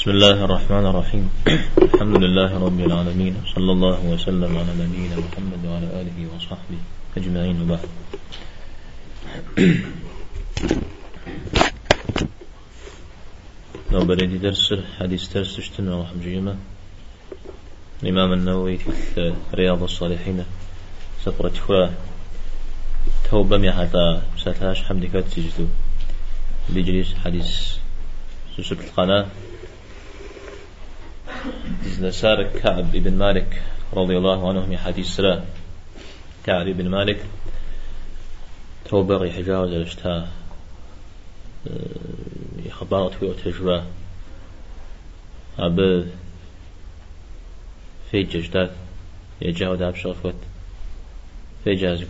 بسم الله الرحمن الرحيم. الحمد لله رب العالمين صلى الله وسلم على نبينا محمد وعلى آله وصحبه أجمعين. وبعد. لو بريد درس حديث درس اشتنا جيمة. الإمام النووي في رياض الصالحين سفرة فوا توبة حتى ستاش حمدك تجدو بجليس حديث سوسة القناة. نسار كعب بن مالك رضي الله عنه من حديث سلا كعب بن مالك توبة يحجاوز الاشتاء يخبرت في تجربة. أب في ججدات يجاو داب شغفت في جاز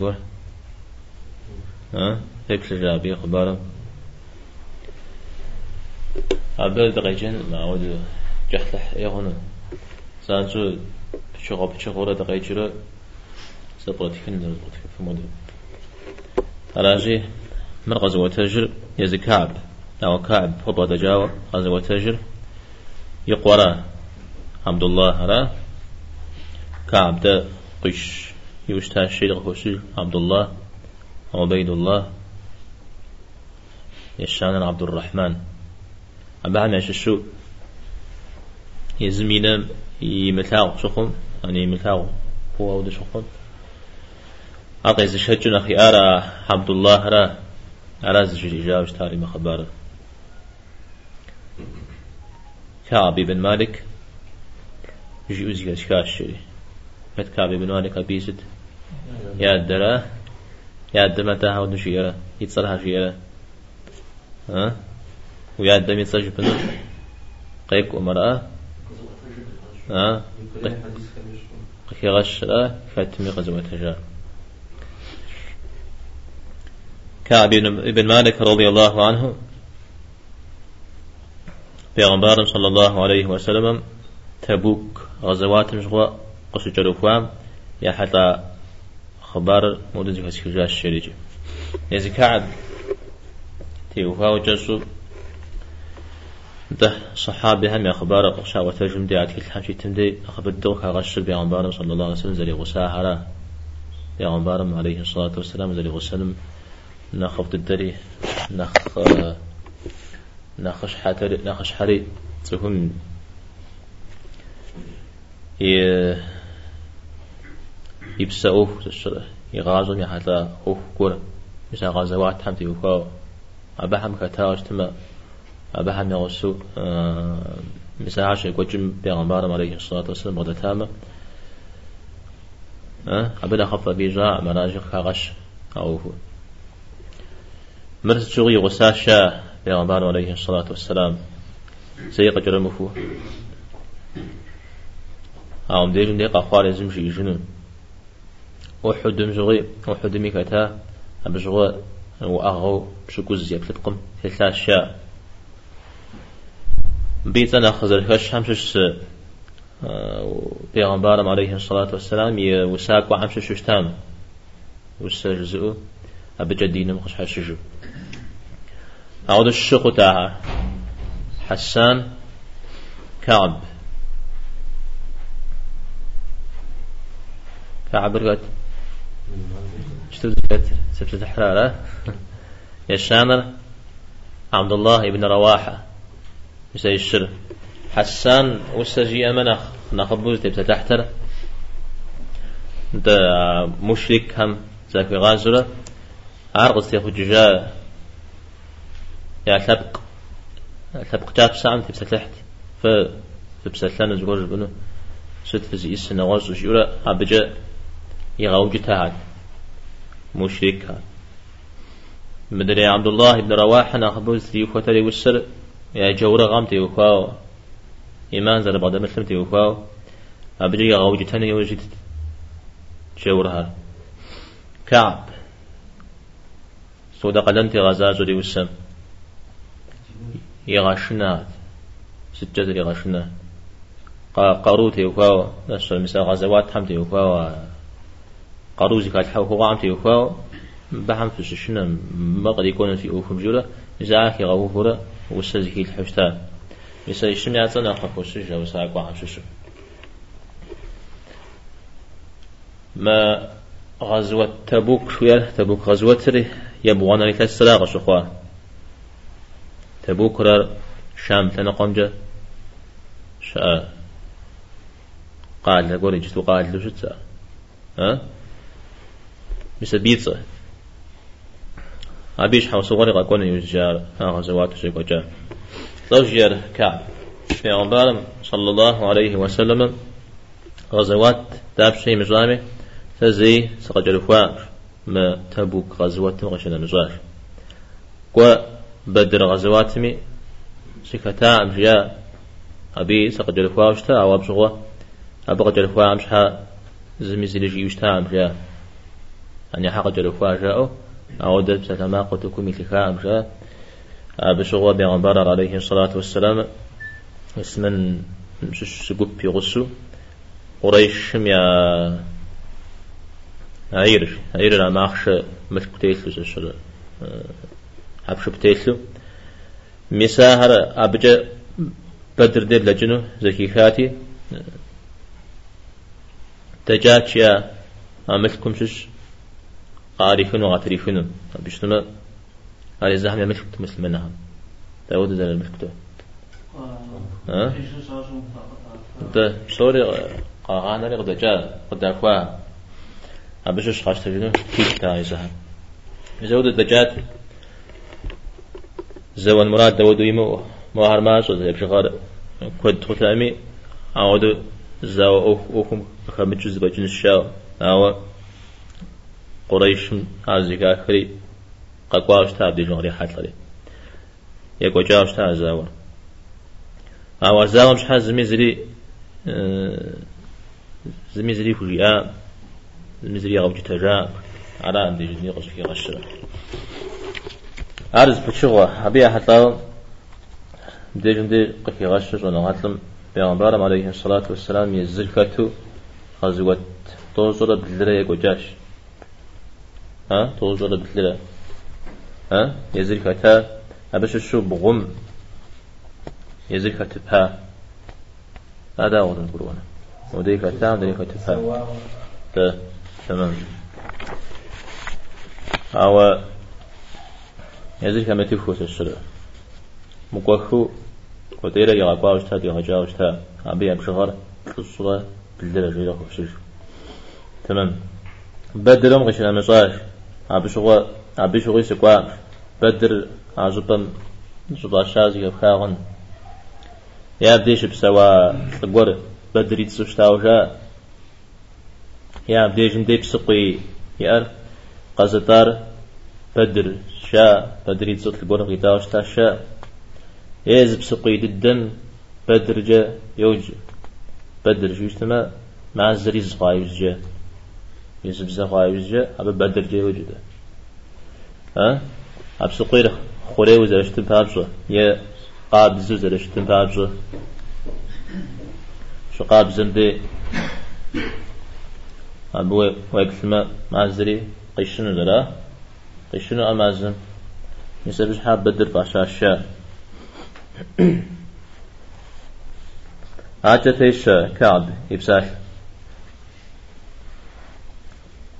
ها في كل جابي خبارة أب دقيقين ما أود جحلح سانسو بشغل بشغل دقيقة سبرت كن في مدة أراجي من غزوة تجر يزي كعب. أو كعب خطوة تجاوى غزوة تجر يقورا عبد الله را. كعب ده قش يوشتا الشيء غفوشي عبد الله عبيد الله. يشان عبد الرحمن. أبعنا شو؟ يزمينا يمتاو شخم يعني يمتاو هو ود شخم. أقي زشجنا أخي أرى عبد الله را أرى زجري جاوش تاري مخبارة كعب بن مالك يجي أزيك أشكاش شري مت كعب بن مالك أبيزد. يا الدرا يا الدم تاها ودشيرة يتصلها شيرة ها؟ ويا الدم يتصلح بنو قيك ومرأة ها؟ غش لا فاتمي غزوة جاء كعب بن مالك رضي الله عنه پیغمبر صلى الله عليه وسلم تبوك غزوات مشغوة قصة جلوفوام يا حتى خبر مودز في سكجاش الشريج يزي كعب تيوفا وجسو ده صحابي هم أخبار قشا وترجم دي عتك الحمشي تمدي أخبر دوك غش بيغمبار صلى الله عليه وسلم زلي غساهرة بيغمبار عليه الصلاة والسلام زلي غسلم. نخفت الدري نخ نخش حتر نخش حري تكون يبسأوه يغازون يا حتى أوه كورة مثل غزوات هم تيوفاو أبا هم كتاوش تما أبا هم يغسو مثل عاش يقوجم بيغمبار عليه الصلاة والسلام غدا تامة أبدا خف بيجاع مراجع كغش أو مرت شغي غساشا بيغمبار عليه الصلاة والسلام. سيقة جرمفو أعم ديجن ديقا خوار زمشي جنون. أحد مزغي أحد ميكتا أبزغى وأغو بشكوز يبتلقم ثلاث شاء بيتنا خزر هش همشش بيغمبارم عليه الصلاة والسلام يوساق وعمشش شتام وسجزؤ أبجدين مخش حشجو أعود الشق تاعها حسان كعب كعب رقت شتو زكت سبت حرارة يا شامر عبد الله بن رواحة. مساي الشر. حسان وسجي أمنا نخبوز تبت تحتر. ده مشرك هم. ذاك غازرة. عرقص ياخد ججاء يا سبق. سبق جاب سام تبت تحت. ف تبت ثلاثة زوج بنو ست في السنة غاز وشيورا أبجا يغوج تاعد مشرك مدري عبد الله بن رواحة. ناخذ ذي فتري والسر. يا جورا غام تيوفاو إيمان زر بعد مسلم تيوفاو أبجي يغوج تاني يوجد جورها. كعب. سودا قدمتي غزاز ودي والسم يغشنا. سجد يغشنا. قاروت يوفاو نفس المساء غزوات حمد يوفاو قاروزي كات حو هو عم يوفاو بحم في ششنا ما قد يكون في أوفم جورا إذا آخي غوفورا وسزكي الحشتان مثل شمية زنا خفوشي جو ساقوا عششو ما غزوة تبوك شوية تبوك غزوة تري؟ يبغانا لتسلا غشخوا تبوك رار شام تنقمجة شاء قال لقول جتو قال له شتا ها؟ مثل بيتزا. أبيش حوص غرق أكون يجار ها غزوات شيء وجا زوجير كعب في عمر صلى الله عليه وسلم غزوات داب شيء مجرامي فزي سقجل فوار ما تبوك غزوات غشنا نزار. و بدر غزوات مي سكتا أمجيا أبي سقجل فواشتا أو أبشغوا. أبغى جل فوا أمشها زمي زلجي يشتا أمجيا أن يحق جل فوا جاءو أعود بسلامة قتكم مثلها أمجا بشغوا بيغمبر عليه الصلاة والسلام. اسمن مش سقوب بيغسو قريش يا عير عير لا ماخش ملك بتيسلو سشر حبش بتيسلو مساهر أبجا بدر دير لجنو زكي خاتي. تجات يا عملكم شش قارفن وغاتريفن بيشتما هذه الزحمة ملك مثل منها داود زال الملك ها؟ ده شوري قاغانا لي قد جاء؟ قد أكوا أبشش خاش تجنو كيف تاعي زها زود الدجات زوان مراد داود يمو ما صد يبشغار كود ختامي أعود زاو أوفم خمجز بجن الشاو أو قريش عزيكا خري قاقواش تاب دي جنغري حاتلري يكو جاوش تا زاور أو زاور مش حاز زميزري زميزري فجيا زميزري غوجي تجا على أن دي جني غشكي غشرة أرز بتشغوا أبي حتى دي جندي قكي غشر ونغاتلم بيغمبرم عليه الصلاة والسلام يزلكتو غزوة توزر بالدرة يكو ها؟ توزر بالدرة ها؟ يزلكتا أبش الشو بغم يزلكتا بها هذا هو القرآن وديك تا وديك تفا تمام. أو يزلك ما تفوت الشرع مقوخو. وديرا يغاقوا وشتا غجا وشتا. أبي أبشغر الصلاة بالدرجة خفشش تمام. بدرم غشنا مصاش. أبي شغل سقوا بدر عزبم زبا شازي بخاغن يا بديش بسوا تقور بدري تسوشتاوجا يا بديش ندي بسقي يار قزتار بدر شا بدري تسوت تقور غيتاوشتا شا يز بسقي الدم بدر جا يوج بدر جوشتما مع الزريز غايوز جا يزب زغايوز جا أبا بدر جا يوجد ها أبسقير خوري وزرشتم بابزو يا قابز وزرشتم بابزو شو قابزن دي أبو ويكثما مازري قيشنو درا قيشنو أمازن يسبش حاب بدر باشا الشا عاتفيش كعب يبساش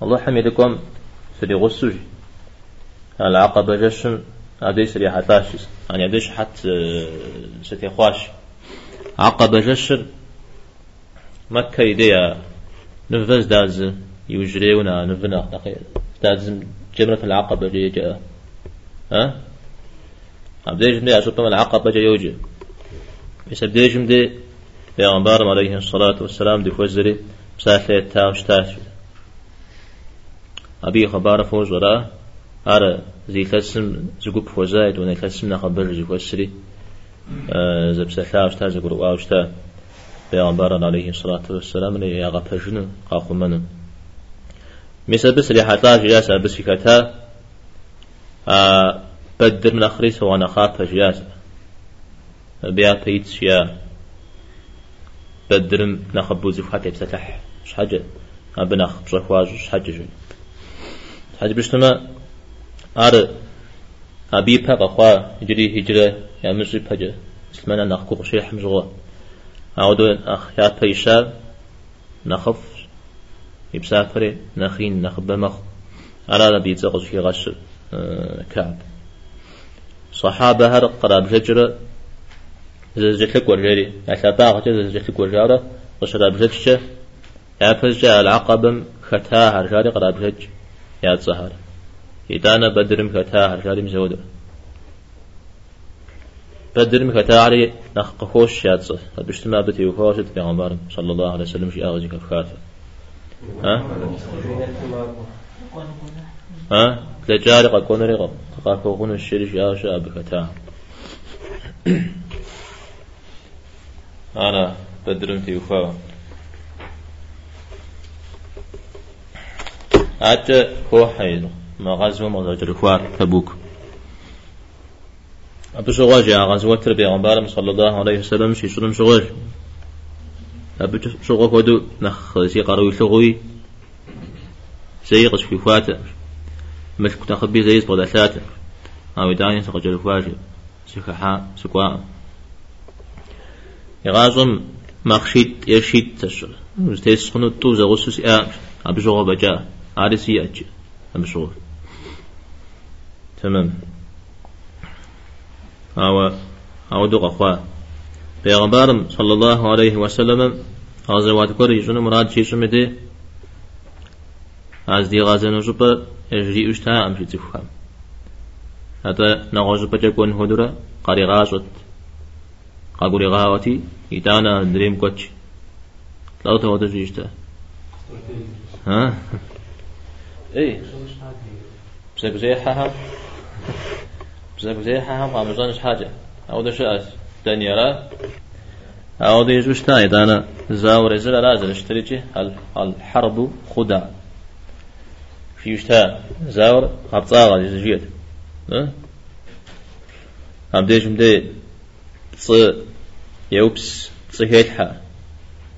الله حميدكم سري غسوجي العقبة جشن أديس ريحة تاشيس يعني أديش حت ستي خواش عقبة جشن مكة يديا نفذ داز يوجريونا نفنا. داز جمرة العقبة جي جاء ها؟ أبديش مدي أشوفهم العقبة جي يوجي. بس أبديش مدي بيغمبار عليه الصلاة والسلام دي فوزري بساحة تاوش تاش. أبي خبار فوز وراه أرى زي تسم زقوب فوزايد ونا تسم نخبر زي فوسري آه زب سلاوش تا زقر واوش تا بيغمبار عليه الصلاة والسلام لي يا غفجن قاقمن مثل بس اللي حتى جياسة بس في كتا بدر من أخريس وأنا خاف جياسة بيا بيت شيا بدر نخبو زي فاتي بسلح مش حاجة أبنخ بصفواج مش حاجة حاجة بشتما أر أبي بقى خوا هجري هجرة يا مشي بحاجة سلمان نخكو شيء حمزغو أعود أخ يا بيشار نخف يبسافري نخين نخب مخ على لا بيتزغش في غش كعب صحابة هر قراب ججرة زجتلك ورجالي أتابع خجل زجتلك ورجالة وشراب ججشة يا فجأة العقبم ختاها رجالي قراب جج يا تصهر إدانا بدرم ختاها رجالي مزودة بدرم ختاها علي نخقوش يا تصه بشتما بتي وفوشت في عمر صلى الله عليه وسلم شيء أغزي كفكافة. ها؟ ها؟ تجاري قد كون رقم قاكو غن الشريش يا شاب ختاها أنا بدرم تيوفا أتى هو حيد ما غزو ما زوج خوار تبوك. أبو شغاج يا غزوة تربية غنبارم صلى الله عليه وسلم شي شرم شغاج أبو شغاج ودو نخ سي قروي لغوي سي قش في فاتة مش كنت أخبي زي صبغة ثلاثة أو داني سقجل فاجر سكحا سكوا يغازم مخشيت يشيت تشر وستيس خنو تو زغسوس يا أبو شغاج بجا أجي أبو شغاج تمام. أو أو دق أخوة. پیغمبرم صلى الله عليه وسلم غزوات كوري جن مراد شي شمده از دي غازن وجب اجري اشتا ام في تفهم هذا نغوز بجكون هدرة قاري غازت قاقوري غاوتي يتانا دريم كوتش لو تو تجيشتا ها؟ إيه. بسيب زي حها بزاف زي حها ما مزانش حاجة. أو ده شأس دنيرا أو ده يجوش تايد أنا زاور زل لازل اشتريتي الحرب خدع في يشتا زاور هبطاغة جزجيت أم ديش مدي ص يوبس. صهيت حا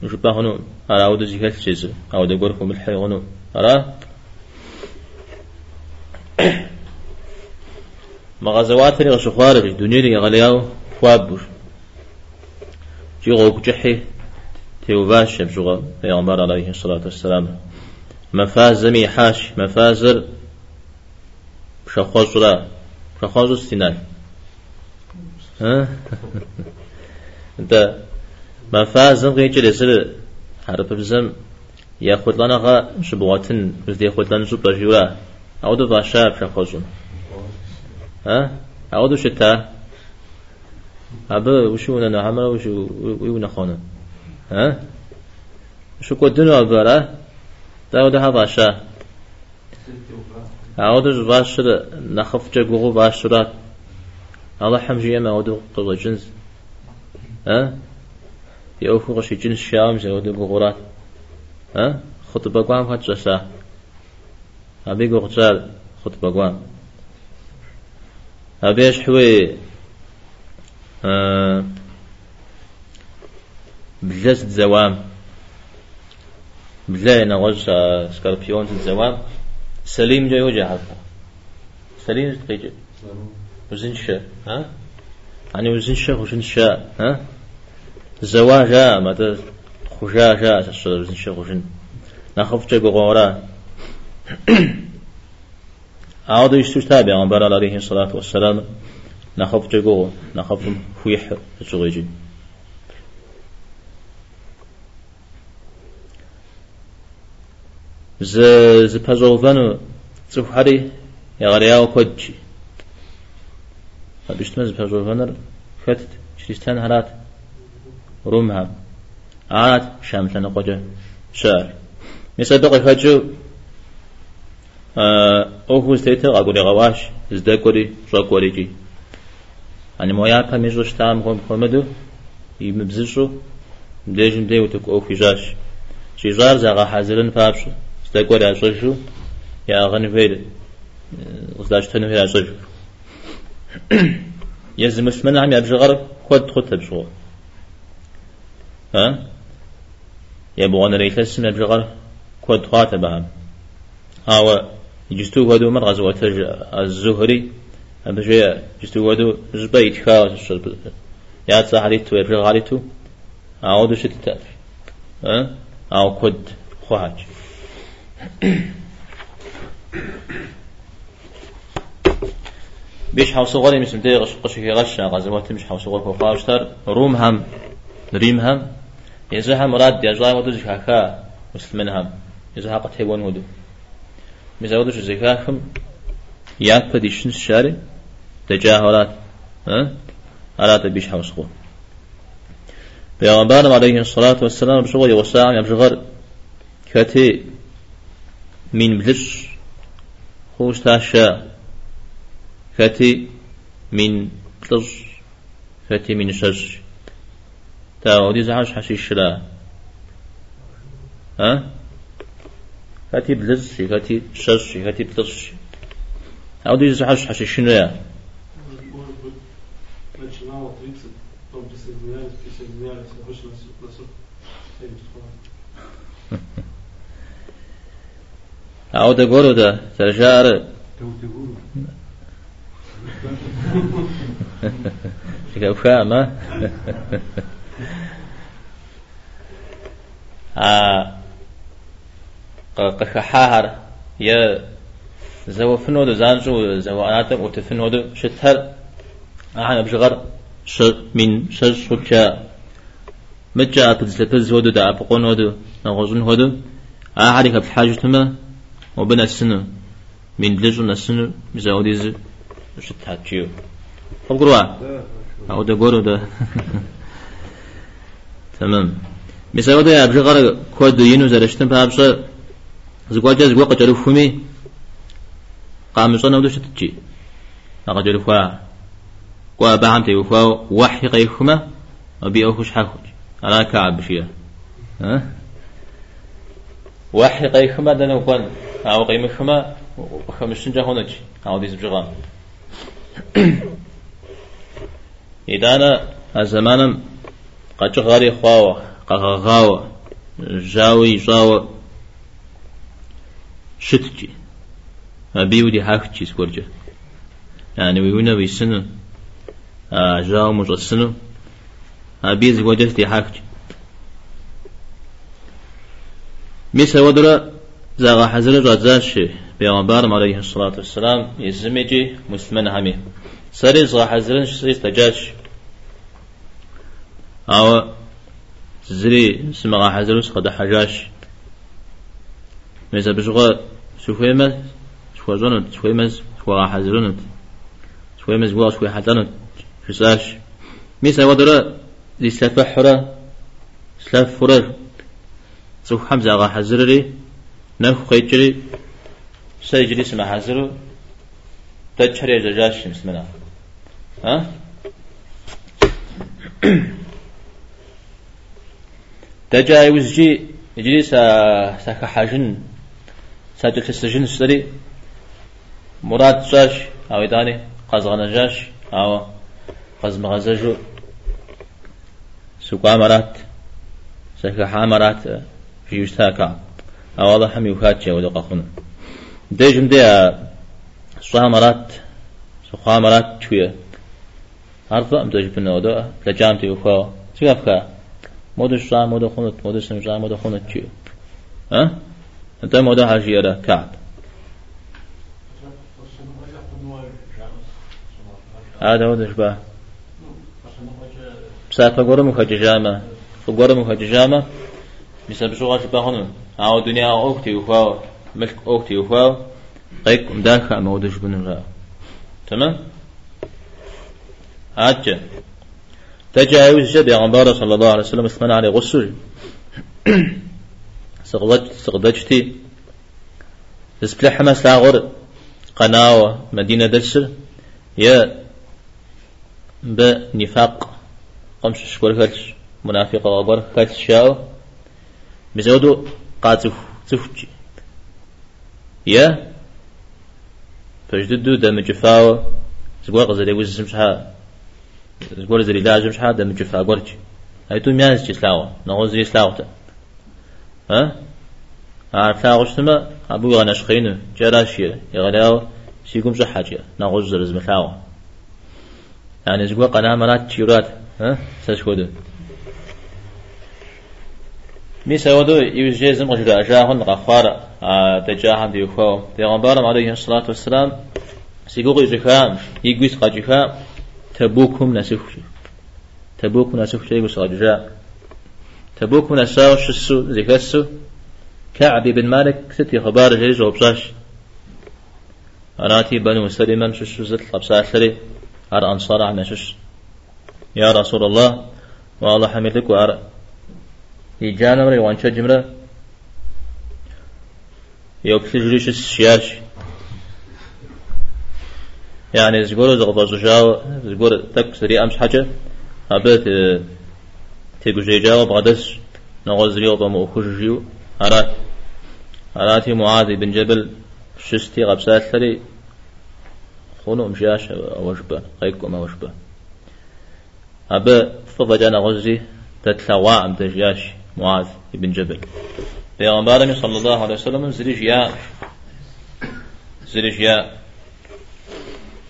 نشوف هنو أرى أود زيكال جزء أود أقولكم الحي هنو أرى؟ مغازوات ري غشخوار غش دنيا ري غلياو خوابوش جي غوك جحي تيوباش بشغل پیغمبر عليه الصلاة والسلام. مفازمي حاش مفازر شخوز را شخوز استنال ها؟ انت مفازم غير جلسل حرف بزم ياخد لنا غا شبواتن بس ياخد لنا جوا أو دو باشا شخوزون ها؟ أعود شتا. أبا وشو أنا عمل وشو؟ ويونا خانا ها؟ شو كدنا أبرا داود هذا شا أعود باشر نخف جعوه باشرات الله حمجي ما أعود قبل جنس ها؟ يوفو غشي جنس شام زود بغورات. ها؟ خطبة قام هاتشا أبي قرصال خطبة قام أبيش حوي؟ آه بجلس الزوام. بجلاي نغوز سكاربيون الزوام. سليم جاي وجه حتى سليم تقيجي. وزن شا ها؟ يعني وزن شا وزن شا ها؟ زواجا ما خشاشا تشتغل وزن شا وزن. نخف جاي غورا عاد يشتوش تابع عن برال عليه الصلاة والسلام نخف جگو نخف فيح جغيجي ز ز پزوفنو زفحري يغرياو كوجي بيشتمز پزوفنر فتت شريستان هرات رومها عاد شامتنا قجا شار مثل فجو أو هو ستيت أقول غواش زدا كوري شو كوري جي يعني مويا كميزو شتام هم خمدو يمبزشو مديج مدي وتك أو في جاش شي جار زغا حاضرن فابش زدا كوري اششو يا غني فيل وزداش تنو يا اششو يزم مسمن عم يبجي غرب خد خد تبشو ها؟ يبغون ريتسن يبجي غرب خد خاتبهم هاو جستو ودو مر غزوة الزهري؟ أبجي جستو ودو زبيت خاص يا تصحريتو يبرغ غاريتو أعود شت تأفي أه؟ أو كد خواج بيش حوص غوري مسم دي غش قش في غش غزوات مش حوص غور كوخاشتر روم هم. ريم هم. يزها مراد جاي ودج هكا مسلمين هم. يزها قد هيون ودو مزودش زكاهم ياك بديشن الشارع تجاهلات ها على تبيش حوص غور بيغمبارم عليه الصلاة والسلام بشغل وساعة يبشغر كتي من بلش خوش تاشا كتي من بلش كتي من شش. تاودي زعش حشيش لا ها هاتي بلزشي هاتي شزشي هاتي بلزشي هاو دي زحش حشي شنو يا هاو دي غورو دا ترجار شكا فاهمة آه. قحاهر يا زو فنود زانجو زو أناتم وتفنود شتهر أنا بجغر ش من شر شوكا مجا تزلتز هودو دا أبقون هودو نغزون هودو أحد في حاجة تما وبنا السنة من بلجو السنة مزاوديز شت هاتشيو فقروا أو ده قولوا ده تمام أبجي غير كود ينو زرشتن بابشة زقواجا زقوا قجلو فمي قامشة نودو شتجي نقجلو فا قوا بعم تيوفا وحي قيخما وبي أوخش حاخج. أنا كعب بشيا ها؟ وحي قيخما دنا وقال أو قيمخما وخمسين جهونج أو ديز بجغام إذا أنا الزمان قد غاري خواوة قغاوة جاوي جاوة. شتجي. ما بيودي حاكتشي سكورجا يعني ويونا ويسنو آه جاو مجسنو أبيز وجهتي حاكتشي ميسا ودرا زاغا حزر رزاش بيغمبار عليه الصلاة والسلام يزمجي مسلمان همي سري زغا حزرن شسري تجاش أو زري سمغا حزروس قد حجاش. ميزا بشغا شوفيمز شوازونت شويمز شوغا حزرونت شويمز وا شوي حزرونت شساش ميسا ودرا لسلفة حرا سلف فرر سوف حمزة غا حزرري نفخ قيجري سيجري سما حزرو تجري جاجاش مسمنا ها تجاي وزجي يجري سا سا حاجن ساجل السجن سري مراد جاش أو إداني قزغنا جاش أو قزم غزجو سوقا مرات سكا مرات في يشتاكا أو والله هم يوكاتشي أو دقا ديجم دي سوها مرات سوها مرات شوية عارفة أم تجيب النودو لجامتي وخوا تيغفكا مودو شا مودو خونت مودو سمجا مودو خونت شيو ها؟ انت مودو حاجيرا كعب هذا هو دشبه بسافة قرم خججامة قرم خججامة بسبب شو غاش باخنون أو دنيا أوكتي وفاو ملك أوكتي وفاو قيك مداخا مودش بن تمام؟ عجة تجاوز جب غنبارة صلى الله عليه وسلم اسمنا عليه غسل. سقدت سقدتي تسبلح حماس لاغر قناوة مدينة دسر يا بنفاق قمش شكور كالش منافق وغبر كالش شاو بزودو قاتف تفجي يا فجددو دم جفاوة زقوا قزل يوز سمشها زقوا زري لازم شها دم جفا قرج هاي تو ميانس جسلاوة نغوز زي سلاوة ها? عارف لا غشتما أبو غناش خينو جراشية يغلاو سيقوم شحاجة نغوز زرز ملاوة يعني زقوا قناة مرات تشيرات ها؟ ساشكودو ميسا ودو يوجي زم غجر أجاهن غفار دجاهن ديوخو پیغمبرم عليه الصلاة والسلام سيقوغي جخام يقويس قاجخام تبوكم نسفش تبوكم نسفش يقويس قاجخام تبوكم نساو شسو زكسو كعب بن مالك ستي خبار جيز وبصاش أراتي بنو سليمان شسو زت لبساسري أر أنصار عنا شش. يا رسول الله والله حمدك وأر. يجانا مري وانشا جمرة يوكسي جريش السيارش يعني زقول زغض زجاو زقول تك سري أمس حاجة. أبت تيجو جيجاو بغدس نغزريو بمو خجيو أرات أراتي معاذ بن جبل شستي غبسات ثري خونو مشاش أوشبه قيكم أوشبه أبا فضجانا غزي تتلوى عم تجياش معاذ بن جبل بيغمبارنا صلى الله عليه وسلم زريج يا زريج يا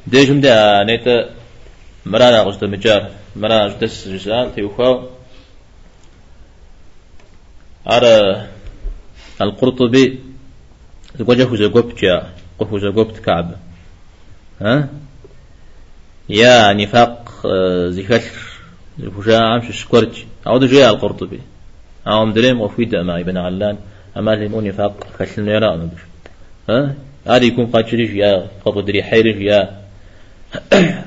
ديجم دا نيتا مرانا غزت مجار مرانا غزت جزال تيوخاو على القرطبي وجهه زقوب جاء قفو زقوب كعب. ها؟ يا نفاق زكر الفجاء عمش سكرج أو جاء القرطبي. أو مدريم وفيد ما ابن علان. أما مو نفاق خشل يرى ها؟ هذا يكون قاتشريش يا قبضري حيرش يا.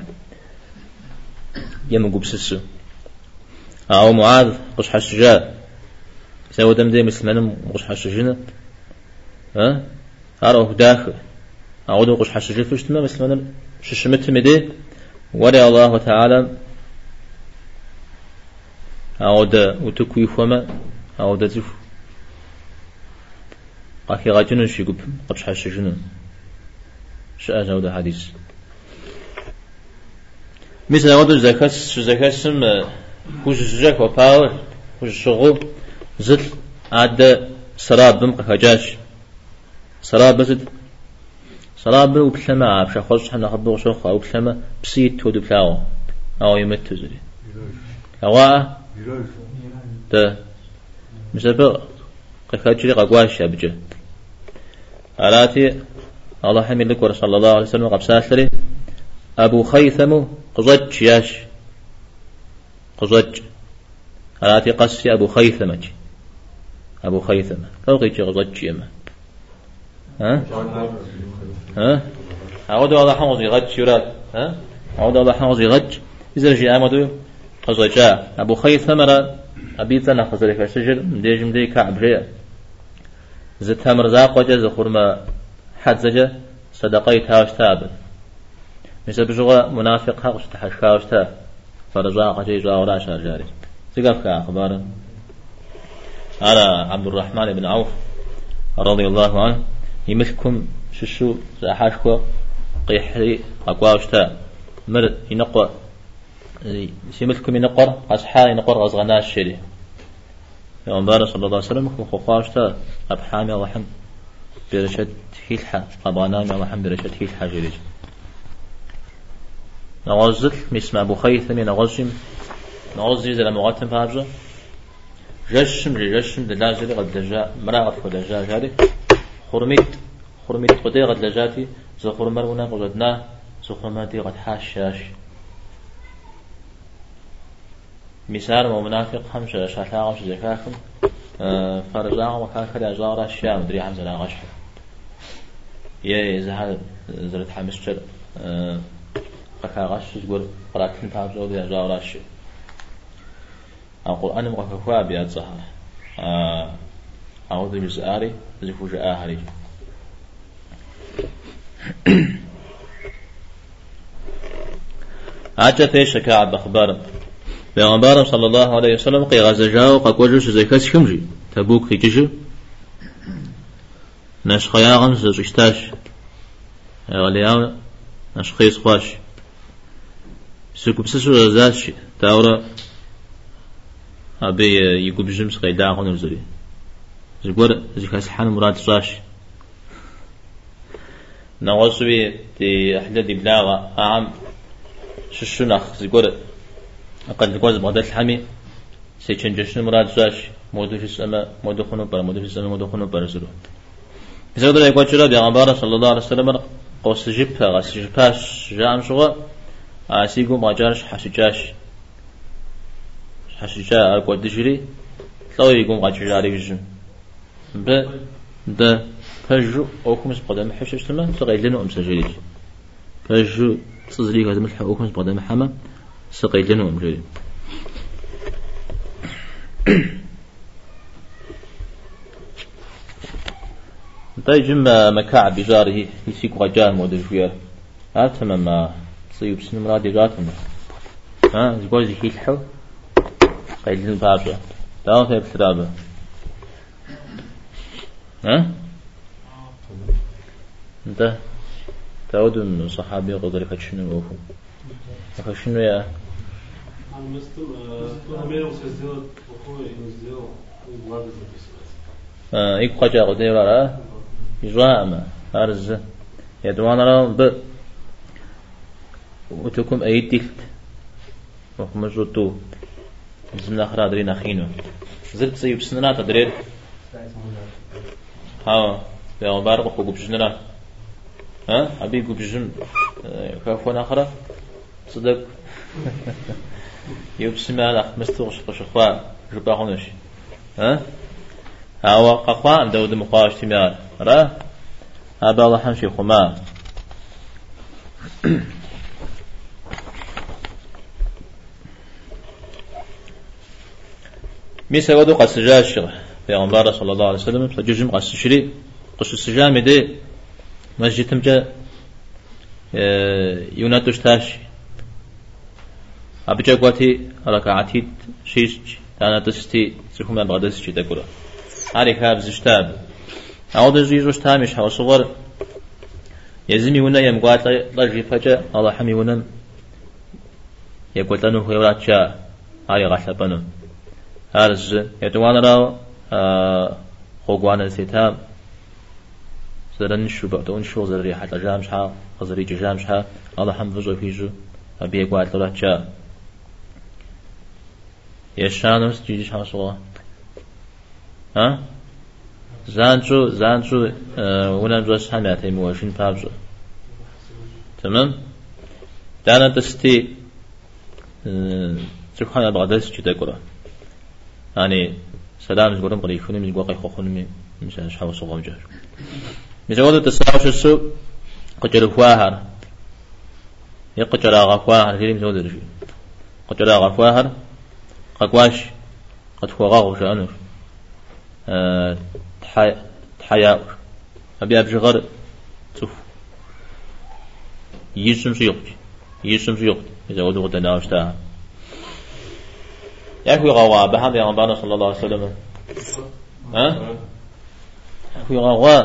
يم قبسسو أو معاذ قش حسجا سوى دم دي مسلمان قش حسجنا ها؟ أروح داخل أعود قش حسجا فشتما مسلمان ششمت مدي ولي الله تعالى أعود وتكوي فما أعود زف قاكي غاجنون شي قب قبش حسجنا شاء زود حديث. مثل أود زكاة زكاة سم. كوش زجاك وباور كوش شغل زل عاد سراب قهجاش. سراب بزد سراب وبلما عبش خرج حنا خبو شوخ أو بلما بسيت تود بلاو. أو يمت زري أوا؟ ده. مسبق قهجري قواش أبجه. علاتي الله حمد لك ورسول الله عليه وسلم قبساسري أبو خيثم قزج ياش. قزج. علاتي قصي أبو خيثمة أبو خيثمة. لو قيتي قزج يما ها؟ ها؟ أعود الله حمص يغج يراد ها؟ أعود الله حمص يغج إذا جاء أمدو قزجا أبو خيثمة أبي تنا خزرك الشجر مديج مدي كعب جاء زت مرزاق وجه زخور ما حد زجا صدقي تاوش تاب مثل بجوا منافق حق تحشكاوش تا فرزاق جي جاورا شارجاري. تقف كأخبار. على عبد الرحمن بن عوف رضي الله عنه. يمسكم ششو زحاشكو قيحري أقواوش تا مر ينقى يمسكم ينقر أصحى ينقر غزغناش شري پیغمبر صلی الله علیه وسلم خو خواشتا ابحامی الله هم برشت هیلحا قبانامی الله هم برشت هیلحا جريج نغزل مسمع ابو خيثم نغزم. نغزل زي مغتم جشم جشم دلاجري قد دجا مراغت قد دجا جاري. خرميت خرميت قدي قد دجاتي زو خرمر ونا قدنا زو خرماتي قد حاشاش مثال ومنافق خمسة شاشا غش زكاكم فرزاق وكان كذا زارا الشام دري حمزة لا غش يا زهاد زرت حمس شر قكا غش تقول قرأت تاب زود يا زارا الشام القرآن مقفوا بيات زهر أعوذ بزاري زفوج آهري عجت إيش كعب أخبار پیغمبر صلی الله علیه وسلم قی غزجا و قوجو زکات کمجی؟ تبوک کیجو نش خیاغم زشتاش غلیاو نش خیس خواش سكوب سسو زاش. تاورا أبي يقوب جمس قيدا غن الزري زقور زكاس حان مراد صاش نوصبي تي أحلى دي بلاغة أعم ششنخ زقور أقل قوز بغداد الحمي سيشن جشن مراد زاش مودو في السماء مودو خنو بر مودو في السماء مودو خنو بر زلو بسيقول لك وجرا بيغمبار صلى الله عليه وسلم قوس جبها غس جبهاش جام شغا عسيقو ما حسجاش حسجا أقوى دجري لو يقوم غاجراري جن ب د فجو أوكم سبقدام حشش لما سقيلنا أم سجليج فجو تصدري هذا ملح أوكم سبقدام حما سقيلنا أم جليج طيب جمع مكاع بجاره يسيق غجان مود جوير هاتما ما صيب سن مراد جاتما ها زبوز يحيلحو قيل البابا داو في بسرابة ها؟ انت؟ تعود من صحابي قدر كتشنو وفو كتشنو يا؟ إيك قجا قدر ورا يجوا أرز يدوان را ب. وتكم أي تلت جوتو زمنا خرا دري نخينو زلت سيب سننا تدرير ها يا بارق خوب بجنرا ها أبي بجن كافون آخرة صدق يبسم على مستوغش قشخوا جبا هونش ها هوا قخوا عند ود مقاش تمار را أبا الله حمشي خما ميسا ودو قد في پیغمبر صلى الله عليه وسلم فجوجم قد سجري قص السجام دي مسجد تمجا يوناتوش تاش أبجا قواتي ركعتي شيش تانا تستي سيكون من بغدس شي تقول هاري كاب زشتاب أعود زيجوش تامش حوا صغر يزمي ونا يمقات لجي فجأة الله حمي ونا يقول لنه هو راتشا هاري غحلبنا هارز يتوانا راو خوغوانا سيتام زرن شو بقتون شو زري حتى جامش ها خزري جامش ها. الله حمد فجو فيجو أبي يقول لراتشا يشانوس جيجي شانسوا ها؟ زانجو زانجو ونام جوش حماتي موشين بابجو تمام؟ دانا دستي تكون بغدس جدا قرا يعني سلام زغرم من قوقي خوخوني مش مش حاول صغام جار مزود تسعة شو قجر فواهر يقجر غفواهر في مزود رجي قجر غفواهر قواش قد هو غاغو شانور أه تحيا أبي أبجي غر تف. يسم سيوق يسم سيوق إذا ودو قد ناوشتا يكوي غوا بحمد يا ربنا صلى الله عليه وسلم ها يكوي غوا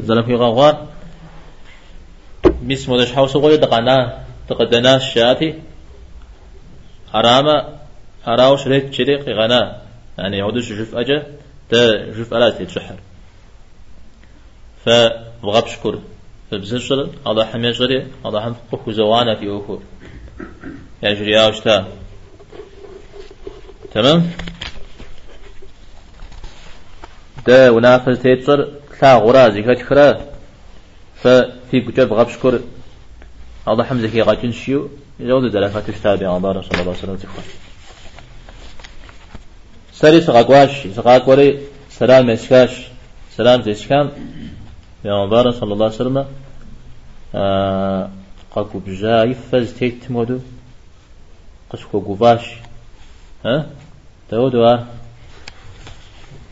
زلم يكوي غوا مس مدش حوس غوي دقنا تقدنا شاتي حرامة أراو شريك شريك غنا يعني يعودش جف أجا تا جف ألا تشحر فبغى بشكر فبزنشر الله حمي جري الله حم قخو زوانا في أخو يجري أوشتا تمام؟ دا ونافل تيتر لا غرا زكاة خرا ففي كتاب بغى بشكر الله حمزة كي غاتن شيو. يزود دلافات عن الله صلى الله عليه وسلم تخوان سري سقاقواش سقاقوري سلام مسكاش سلام زيسكام. يا مبارك صلى الله عليه وسلم. آه قاكو بجا يفز تيت مودو. قشكو قباش ها؟ تودو ها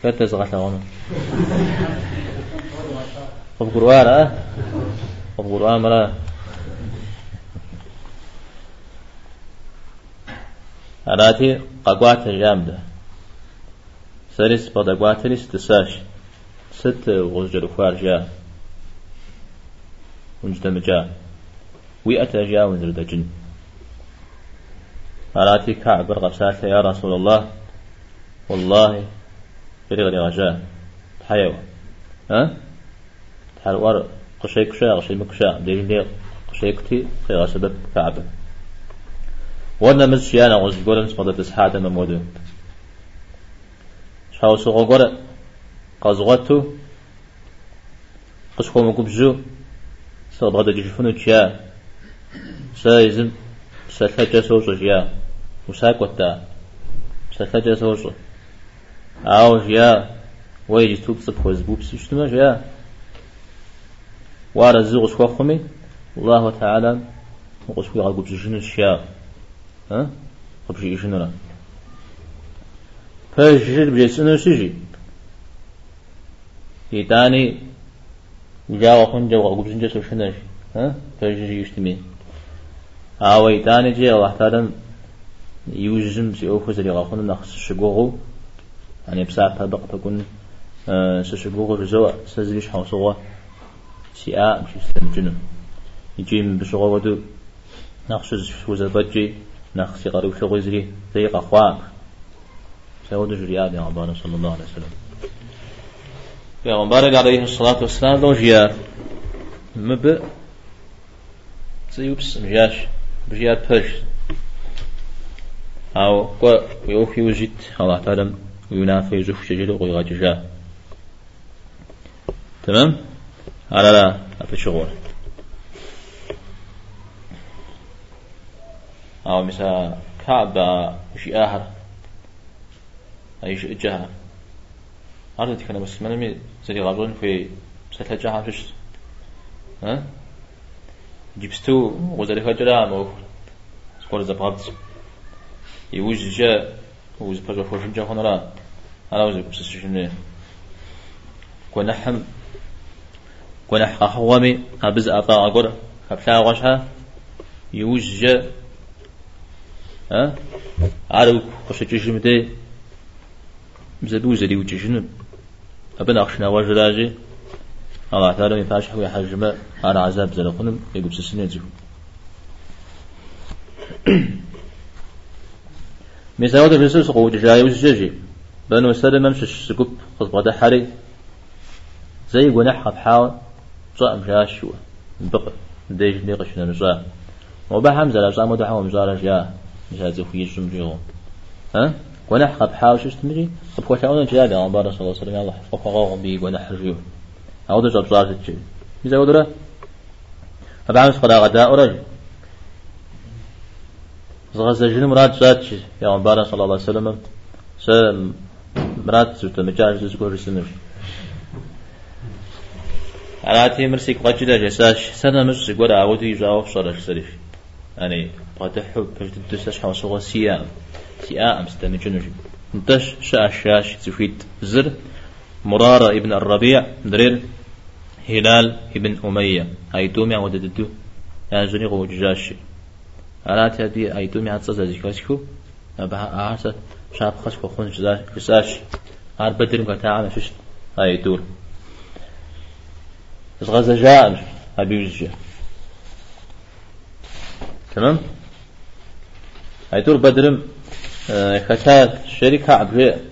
كتز غتاغونو قب قروار ها؟ قب قروار مرا أراتي قاقوات الجامدة سرس بدقواترس تساش ست غزجر خوارجا ونجتمجا ويأتا جا ونزرد جن قالاتي كعب رغبسات يا رسول الله. والله برغري غجا تحيو ها؟ تحلوار قشي كشا غشي مكشا لي قشي كتي خيغا سبب كعب وأنا مس شيانا غوز قولن سمدا تسحاتا ممودو شاو سوغو غورا قازغوتو قشكو مكبزو سبغدا جيشفنو تشيا سايزم سلحجة سوزو جيا وساكوتا. سلحجة سوزو أو جيا. ويجي توب سبخوز بوبس شتما جيا. وارا زوغ شوخمي الله تعالى وقشكو يغاقو بجنو الشيا ها؟ قبشي يشنو لا فجر بجسنو سجي يتاني جاوا خن جاوا قبل سنجا سوشناش ها؟ فجر يشتمي. آوي تاني جي الله تعالى يوجزم سي أوفو زري غاخون نخص شقوغو يعني بساعة طبق تكون سشقوغو رزوا سزريش حوصوا سياء مش يستمجنو يجي من بشغو ودو نخص وزبجي نخص قريب شغو زري زي قخوان سيود جرياد يا عبارة صلى الله عليه وسلم. يا عبارة عليه الصلاة والسلام لو جيا مب سيوبس مجاش بجيا بش أو قو يوفي وجد. الله تعالى وينافي زوف شجل ويغاججا تمام؟ على لا أتشغل أو مثلا كعب شيء آخر أي شيء جها هذا تكلم بس من مي زي غابون في سهل جها فيش. ها؟ جبستو وزري خجرا مو سكور زبابت بجا فوش جا خنرا أنا وز بس شنو كونحم كونح قهومي أبز أبا أقول خبلا غشها يوز جا ها عارف خش تجمدي مزدو زدي وجشن أبن أخشنا وجلاجي الله تعالى من فاش حوي حجمة على عذاب زلقنم يقول سسنة زهو مثلا وده بسر سقو جاي وجاجي بنو سلم ممش سقوب خطبة ده حري. زي جناح بحاول صام جاشوا بقى ديج نيقش نرجع وبحمز لا صام ده حوم زارج يا مش هذا خوي الجمجيرون ها؟ ونح قب حاوش استمري كوشاونا جاد يا عبارة صلى الله وسلم. الله قب غاغ بي ونح رجيو. ده جاب زارت الجي إذا ودرا فبعمس قد غداء رجل. زغز جن مراد زات يا عبارة صلى الله عليه وسلم س مراد زوت مجاج زغور سنر على تي مرسي قجدا جساش سنة مرسي قد عودي جاوب صار سريف يعني قد حب تدسش حوصو سيام سياء مستمع جنوجي انتش شاش تفيد زر مرارة ابن الربيع درير هلال ابن أمية هاي تومي عود ددو يعني زني غو على تادي هاي تومي عاد صزا زيكاسكو أبها أعسى شاب خسكو خون جزاش هار بدر مكتاعنا شش هاي دور غزة جاء هاي جاء تمام هاي دور بدرم ختات شركة عبجاء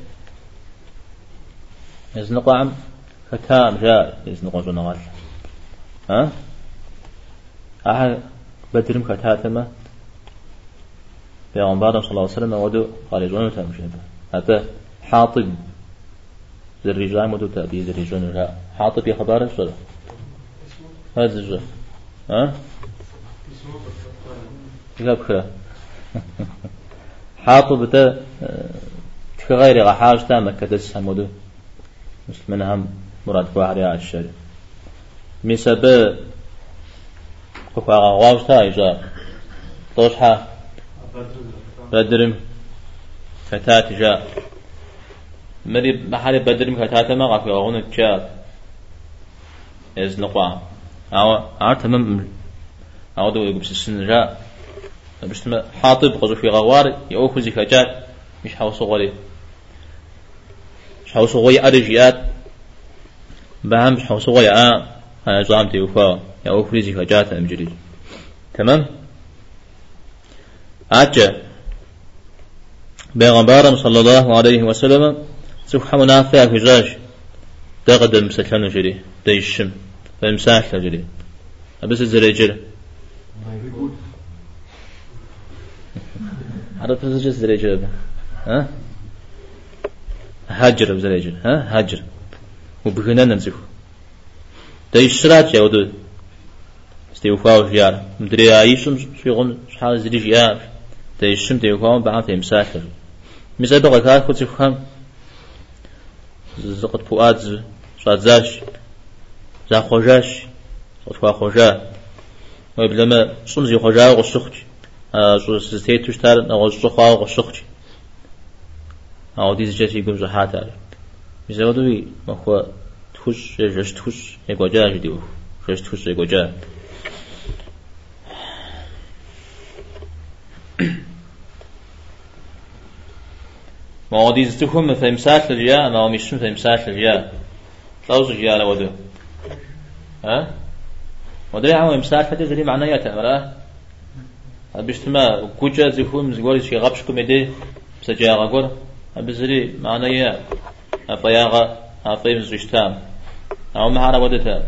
يزنق عم ختام جاء يزنق جنغال ها أحد بدرم ختات ما بيغمبار صلى الله عليه وسلم ودو قال يجون تمشي هذا حاطب الرجال مدو تأبي الرجال حاطب يا خبار الصلاة هذا الجو ها؟ كتاب حاطب بتا كغير غحاج تا مكة همودو مسلمين هم مراد فوحر يا الشري مسبب كفا غواوش تا إجا طوشحة بدرم فتات جاء مري بحالي بدرم فتات ما غفي غون جاء إز نقوى أو عارت من أو دو يقبس السن جاء بس حاطب قزو في غوار يوكو زي فجات مش حوص غولي مش حوص غوي أرجيات بهم مش حوص غوي آه أنا زعمت يوفا يوكو زي فجات أمجري تمام؟ أجا بيغمبارم صلى الله عليه وسلم سبحانه منافع في جاج تقدم سكن جري ديشم فمساح جري أبس الزريجر عرفت زوجة زريجة ها هاجر بزريجة ها هاجر وبغنا ننزف تيشرات يا ودود استيوفاو جيار مدري عايشم شحال değişim diyor bana temsahtır. Mesela de kadar kutu ham زقت فؤاد پواد، زاش زا خوجاش صوت خوا خوجا وبلما صم زي خوجا غسخت زو سستي تشتار نغز خوا غسخت او دي زجت يقوم زحات على ما خوا تخش جش تخش يقوجا جديو جش تخش يقوجا ما زتكم في مسات الجيا ما هو مش في مسات الجيا لوز الجيا لودو ها؟ ودري عم مسات هذا زي معناه يتمرا بيشتما كوجا زيكم زغوري شي غبشكم يدي سجا غور بزري معناه أفياغا أفيم زشتام أو معنا ودتا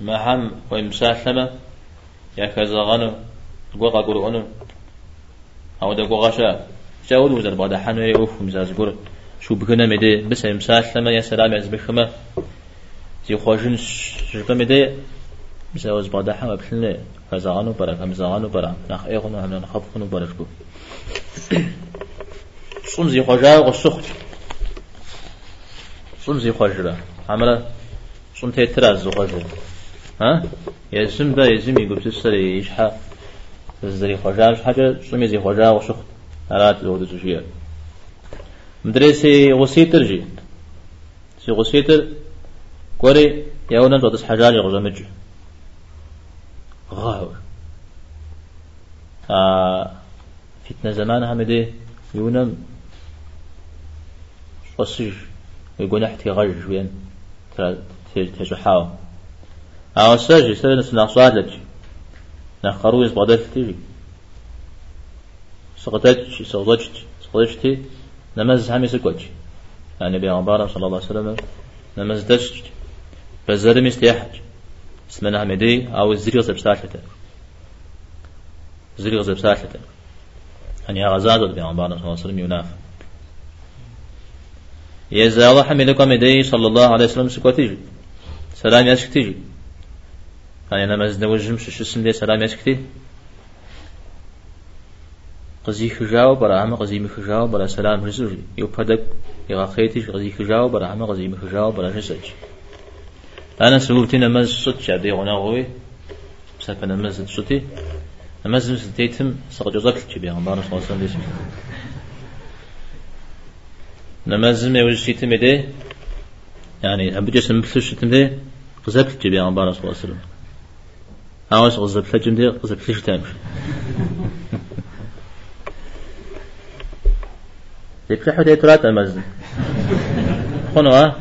ما هم ويمسالمة يا كزغانو قوغا قرؤونو أو دا قوغاشا جاول وزر بعد حنو يوف مزاز قر شو بكنا مدي بس يمسالمة يا سلام يزبخما زي خوشن شرقا مدي بس أوز بعد حما بحلنا كزغانو برا كمزغانو برا نخ إيغنو هم نخفقنو برا شكو صم زي خوجا وسخت صم زي خوجا عملا صم تيتراز زي خوجا ها؟ يزم دا يزم يقول تسري يشحى زري خوجا مش حاجة صم زي خوجا وسخت أراد زود زوجية مدرسي غسيتر جي سي غسيتر كوري يونا تودس حجاج غزمج غاور آه فتنة زمان همدي يونم قصير يقول نحتي غج وين تجحاو أو ساجي سنة سنة صادج نخرويز بغداد تيجي. سقطتش سقطتش سقطتش نمز همي سكوتش يعني بيغمبار صلى الله عليه وسلم نمز دش بزر مستيحج اسمنا همدي أو الزريغ زبسالته زريغ زبسالته يعني غزاد صلى الله عليه وسلم يناف. يزال حملكم يدي صلى الله عليه وسلم سكوتيجي سلام يسكتيجي يعني أنا مزنا وجم شو اسم دي سلام يسكتي قزي خجاو برا هم قزي مخجاو برا سلام رسول يو بدك يغا خيتيش قزي خجاو برا هم قزي مخجاو برا رسول أنا سلوتي نمز صوت شعبي غنا غوي بسبب نمز صوتي نمز ستيتم سقجوزك تشبي غنبار صلى الله عليه وسلم نمازم يوجد شيء مدي يعني هم بجس مثل شيء تمدي قزبت عن بارس صلى الله عليه وسلم هاوس قزبت لجمدي قزبت ليش تامش يفتحوا دي ترات أمازن خنو ها؟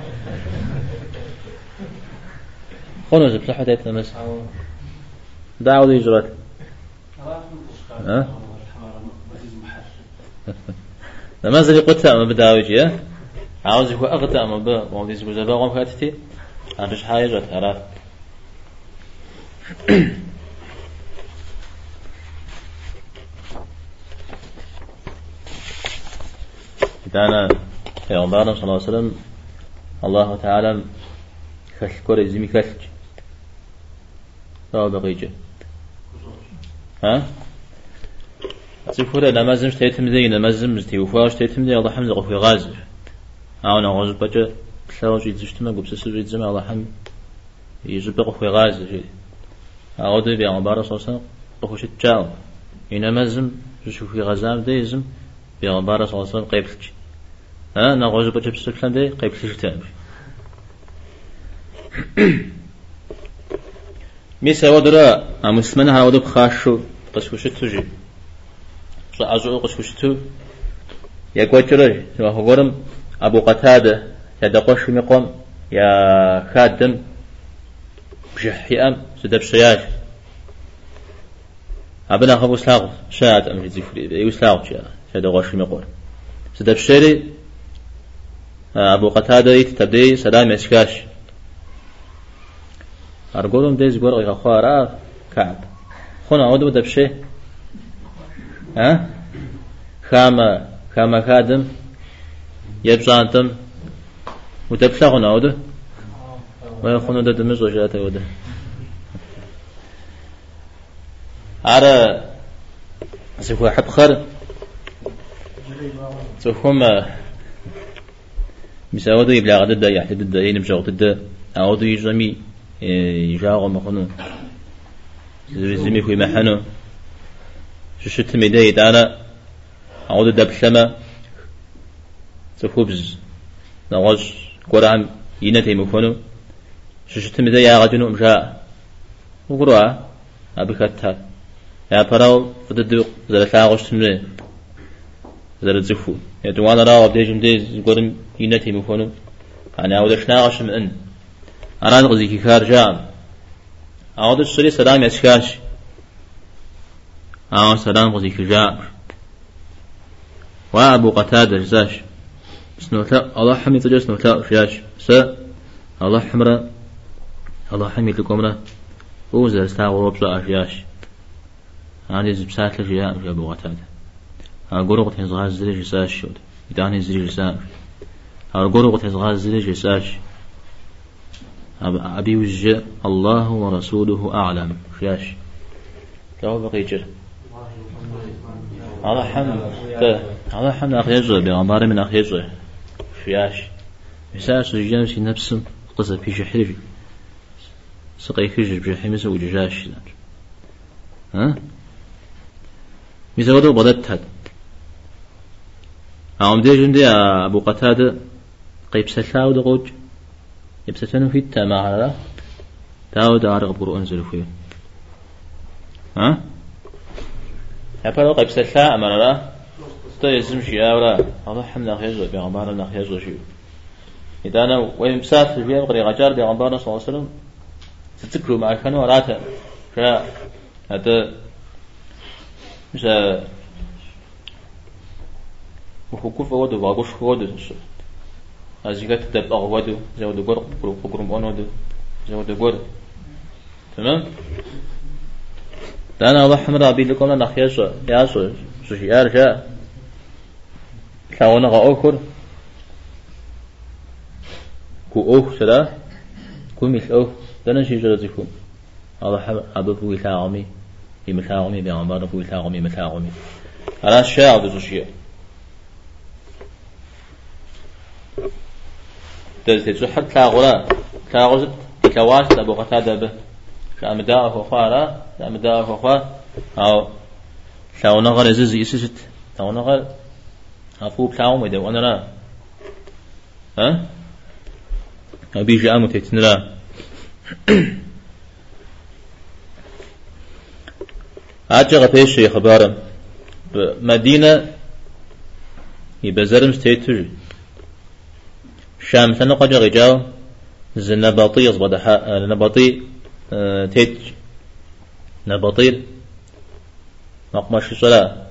خنو زبتحوا دي أمازن دعوا دي جرات. ها؟ لما زي قلت أما بداوجي عاوز هو أغتى أما ب موضي زوج زبا قام فاتتي أبش حاجة تعرف دانا پیغمبر صلى الله عليه وسلم الله تعالى كل كوري زمي كلج راو بقيجه ها؟ تفورة نمازم شتيتم ذي نمازم زتي وفاش شتيتم ذي الله حمد غفي غازر أو نغوز بجا بسلاوج يتزشتما قبس سر يتزم الله حمد يجب غفي غازر أو دي بيان بارا صوصا غفوش تجاو ينمازم شوفي غزام دي يزم بيان بارا صوصا قيبلج ها نغوز بجا بسلام دي قيبلج تامش ميسا ودرا مسلمنا هاودو بخاشو قسوشت تجي أزعو قشكشتو يقوتر هو قرم أبو قتادة يدقوش مقوم يا خادم. بجحيام سدب شياش أبنا خبو سلاغ شاد أم زفري يو سلاغ شا يدقوش مقوم سدب شيري أبو قتادة يتبدي سلام يسكاش أرجولهم ديز قرق خوارا كعب. خنا عودوا دبشي ها؟ خامة خامة خادم. يبزانتم. وتبلغنا وده ما يخونو ده دمز وجاته وده على سيكون حب خر سيكون مساودو يبلغ غدا يحتد الدا ينمشي غدا أعودو يجمي يجاغو مخنو. زمي خوي محنو. ششت ميداي دانا أعود دبشما سخبز نغش قرآن. ينتي مخنو. ششت ميداي يا غجنو مشاء وقرأ أبكتها يا براو فددو. زلتاغش تمني زر زفو يا دوانا راو بديجم ديز قرن ينتي مخنو أنا أود شناغش من أنا غزي كي خارجان أود السري سلام يسكاش أو سلام غزي كي جاء وأبو قتادة جزاش سنوتا الله حمي تجا سنوتا فياش س الله حمرا الله حمي لكمرا وزر ستا وربصا أفياش هذه زبسات لجياء أبو قتادة أقول تهزغاز زري جساش شود إداني زري جساش أقول تهزغاز زري جساش أبي وجه الله ورسوله أعلم. فياش لو بقي جر. على حمد. على حمد أخي يجر بغمار من أخي يجر فياش مساس رجال في نفس قصة في شحري سقي كجر بجحيم وججاش ها؟ مثل بدت أعم دي جندي أبو قتادة قيب سلاو دقوج يبسسنو في التما على تاو دار قبر أنزل فيه. ها؟ يبقى قيب سلا أمر لا تو يزم شيء أولا الله حمد خيزو بيغمبار خيزو شيء إذا أنا وين مسافر في البيت قري غجار بيغمبار صلى الله عليه وسلم تذكروا مع كانوا راتا هذا مش وحكوفة ودو باقوش ودو أزيغات تدب أغوادو زود غور بقرم أنودو زود غور تمام؟ دانا الله حمر أبي لكم أنا خياسو ياسو سوشي أرجع كاونا غاوكر كو أوه سلا. كو مثل أوه. دانا شي جرزكم الله حمر أبو بوي ثاغمي بمثاغمي بيغمبار بوي ثاغمي مثاغمي على الشاعر دو دلت جو حد تلاغلا تلاغز تلواش أبو قتادة به كأمداء فخارا كأمداء فخار أو تلاو نغر زز يسست تلاو نغر أفو بلاو مدى وأنا لا. ها؟ أبي جاء متتنرا أجا غفيش خبارم. مدينة يبزرم ستيتوجي شام سنة قجا غجاو زنباطي يصبد نباطي آه تيت نباطير مقمش صلاة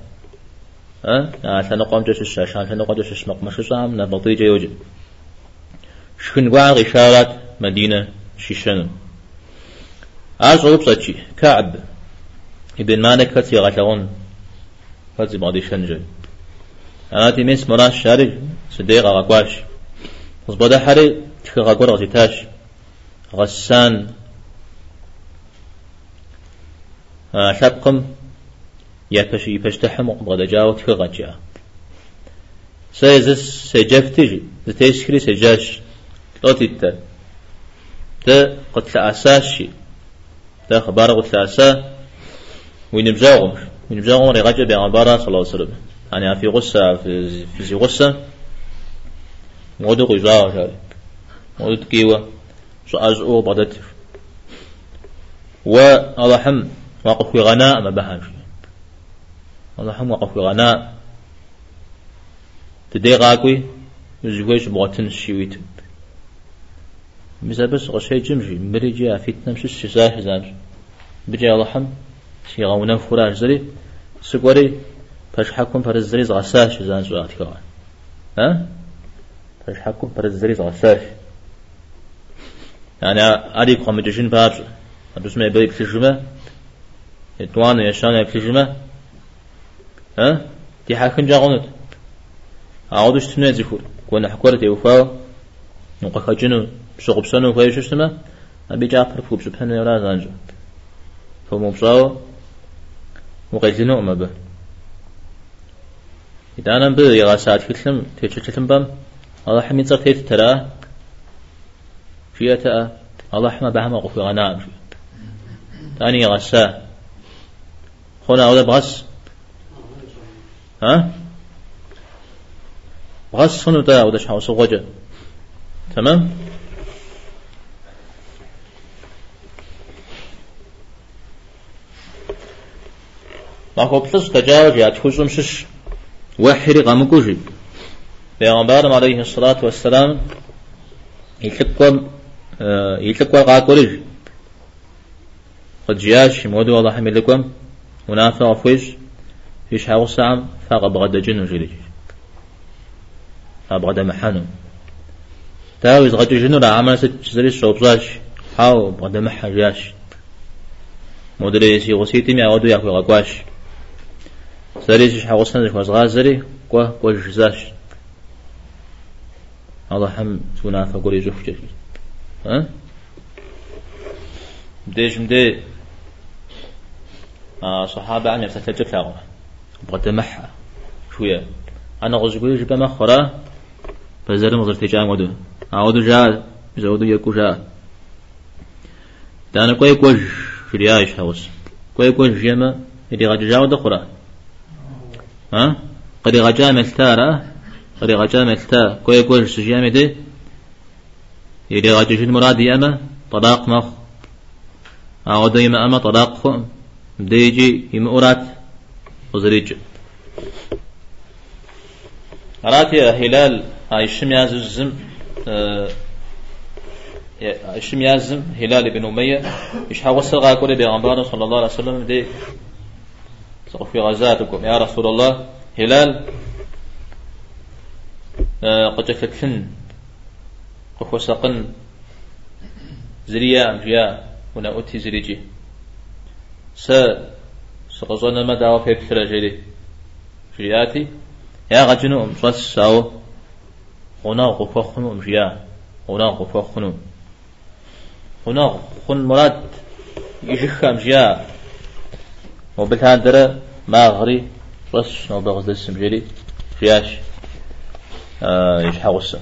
ها؟ عشان قام جش الشاش عشان قام جش مقمش صلاة نباطي جيوج شكن قاع غشارات مدينة شيشان أصعب صتشي كعب. ابن مالك كتي غشون كتي بعضي شنجي أنا تيمس مراش شارج. صديق غقواش وزبدا حري تكغا قرغ زيتاش غسان آه شبقم يفش يفشتحم بغدا جاو تكغا جا سيزس سيجفتجي زتيشكري سيجاش توتيتا تا قتل أساشي تا خبار قتل أسا. وينبزاغم وينبزاغم رغجة بيغمبارا صلى الله عليه وسلم. يعني في غصة في, في غصة. موdu قجاو شاري موdu كيوا شو أزعو بدت و الله حم وقف غناء ما بهاش الله حم وقف غناء. تدي غاكوي زوجش بغتن شيويت مثلا بس غشي جمجي. مريجي فتنة مش السلاح زانج بجي الله حم شي غونا فراج زري. سقوري فاش حكم فرزري غساش زانج وقت ها؟ فش حكم برزري غساش يعني أدي قام جشين بابش أدوس ما يبي بكلجمة يتوان يشان يكلجمة ها؟ دي حاكن جاغونت أعودش تنوي زيفور كون حكورة يوفاو نقخجنو بسوق فايش اسمه أبي جعفر فوق سبحانه ولا زانجو فمبصاو وقيلنو أما به إذا أنا بي يغا ساعد كتلم تيتشتلم بام الله حمي تصر تيت ترى؟ فيها الله حما بهما قفي غنام تاني ساعد خونا أولا بغس ها؟ بغس خنو دا ودش حوص غجة تمام؟ ما هو بلس تجاوز يا تخوزم شش وحري غمكوجي بيغمبار عليه الصلاة والسلام يتلقوا يتلقوا غاكوريج قد جياش مودو الله حملكم منافع فويش فيش حاو سام فقبغد جنو جليج فقبغد محانو تاويز غد جنو لا عمل ست زري صوبزاش حاو بغد محاجاش مدرسي غسيتي مي أودو ياكو غقواش زري حاو سنزش وزغازري قوة قوة جزاش حم منافع قولي جوف جليج ها؟ مديش مدي آه صحابة عن يفتح تجب لاغو بغد محا شوية أنا غزقوي جبا مخورا فزر مغزر تجام ودو عودو جا. زودو يكو جا. دانا كوي كوج في رياش هوس كوي كوج جيما إدي غجا جا ودو خورا. ها؟ قد غجا ملتارا. قد غجا ملتا كوي كوج سجيامي دي؟ إدي غجا جن مرادي أما طلاق مخ. عودو يما أما طلاق خم. ديجي يمؤرات وزريج. راتي هلال الشم يازم الشم يازم هلال بن أمية. إيش حوصل غاكوري بيغمبار صلى الله عليه وسلم؟ دي في غزاتكم يا رسول الله. هلال آه قد تكفن قفو سقن زريا أمجيا هنا أتي زريجي. س سقصنا ما دعوة في بثرة جدي جياتي يا غجنو مصص ساو هنا غفخنو مجيا. هنا غفخنو هنا خن مراد يجخ مجيا. وبالهاندرة ما غري بس نو بغز السم جري فياش آه يشحوص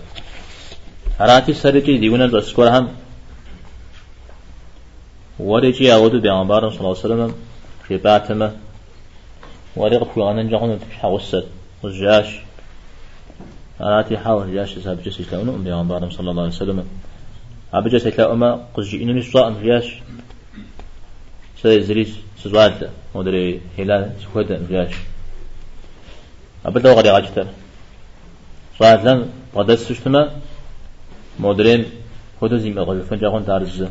هراتي سرجي ديونا الاسكور هم. ورجي أود بيغمبار صلى الله عليه وسلم في باتمة. ورق جهون تشحى وسد وجاش أراتي حاول جاش ساب جسي تلاونه أم بيغمبار صلى الله عليه وسلم. أبجا سيتلاؤما قزجي إنو نسوا أم جاش سي زريس سزواد مدري هلال سكوت أم جاش أبدا غري غاجتر صاد لن قدس سشتما مدرين خود زيما غلفن جاغون تارزه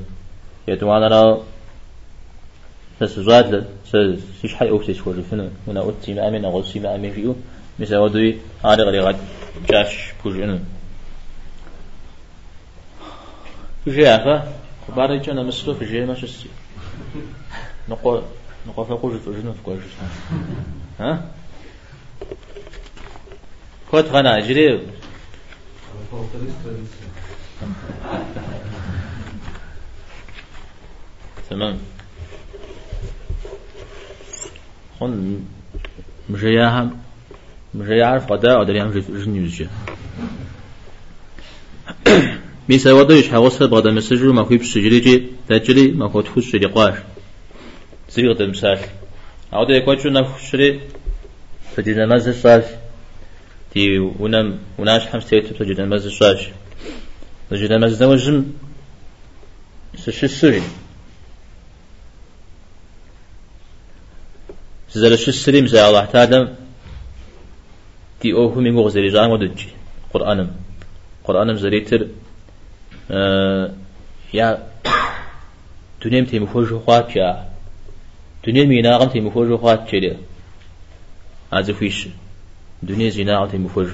يتوانا را فسزاد سيش حي أوكسي سكور فينا هنا أوتي ما أمين أغل سيما أمين فيو مثلا ودوي هاري غري غاد جاش بوجينو فجي عفا خباري جانا مسلو فجي ما شسي نقول نقول فقوج فجنو فقوج ها كوت غنا أجري تمام. خون مجياها مجيا عارف غدا أدري هم جن يوزجا ميسا ودوش حوصل بغدا مسجل ما كوي بسجلي جي تجري ما كو تخش شري قاش سيغ تمثال عودة يكون شو نفشري فجينا مزل صاش تي ونم وناش حمس تيتو فجينا مزل صاش فجينا مزل وجم سشي زل شو السليم زي الله تعالى تي أوه من غو زري جان ودجي قرآنم. قرآنم زريتر آه يا دنيم تي مفوج خوات دنيم يناغم تي مفوج خوات كده عزفيش دنيا زيناغم تي مفوج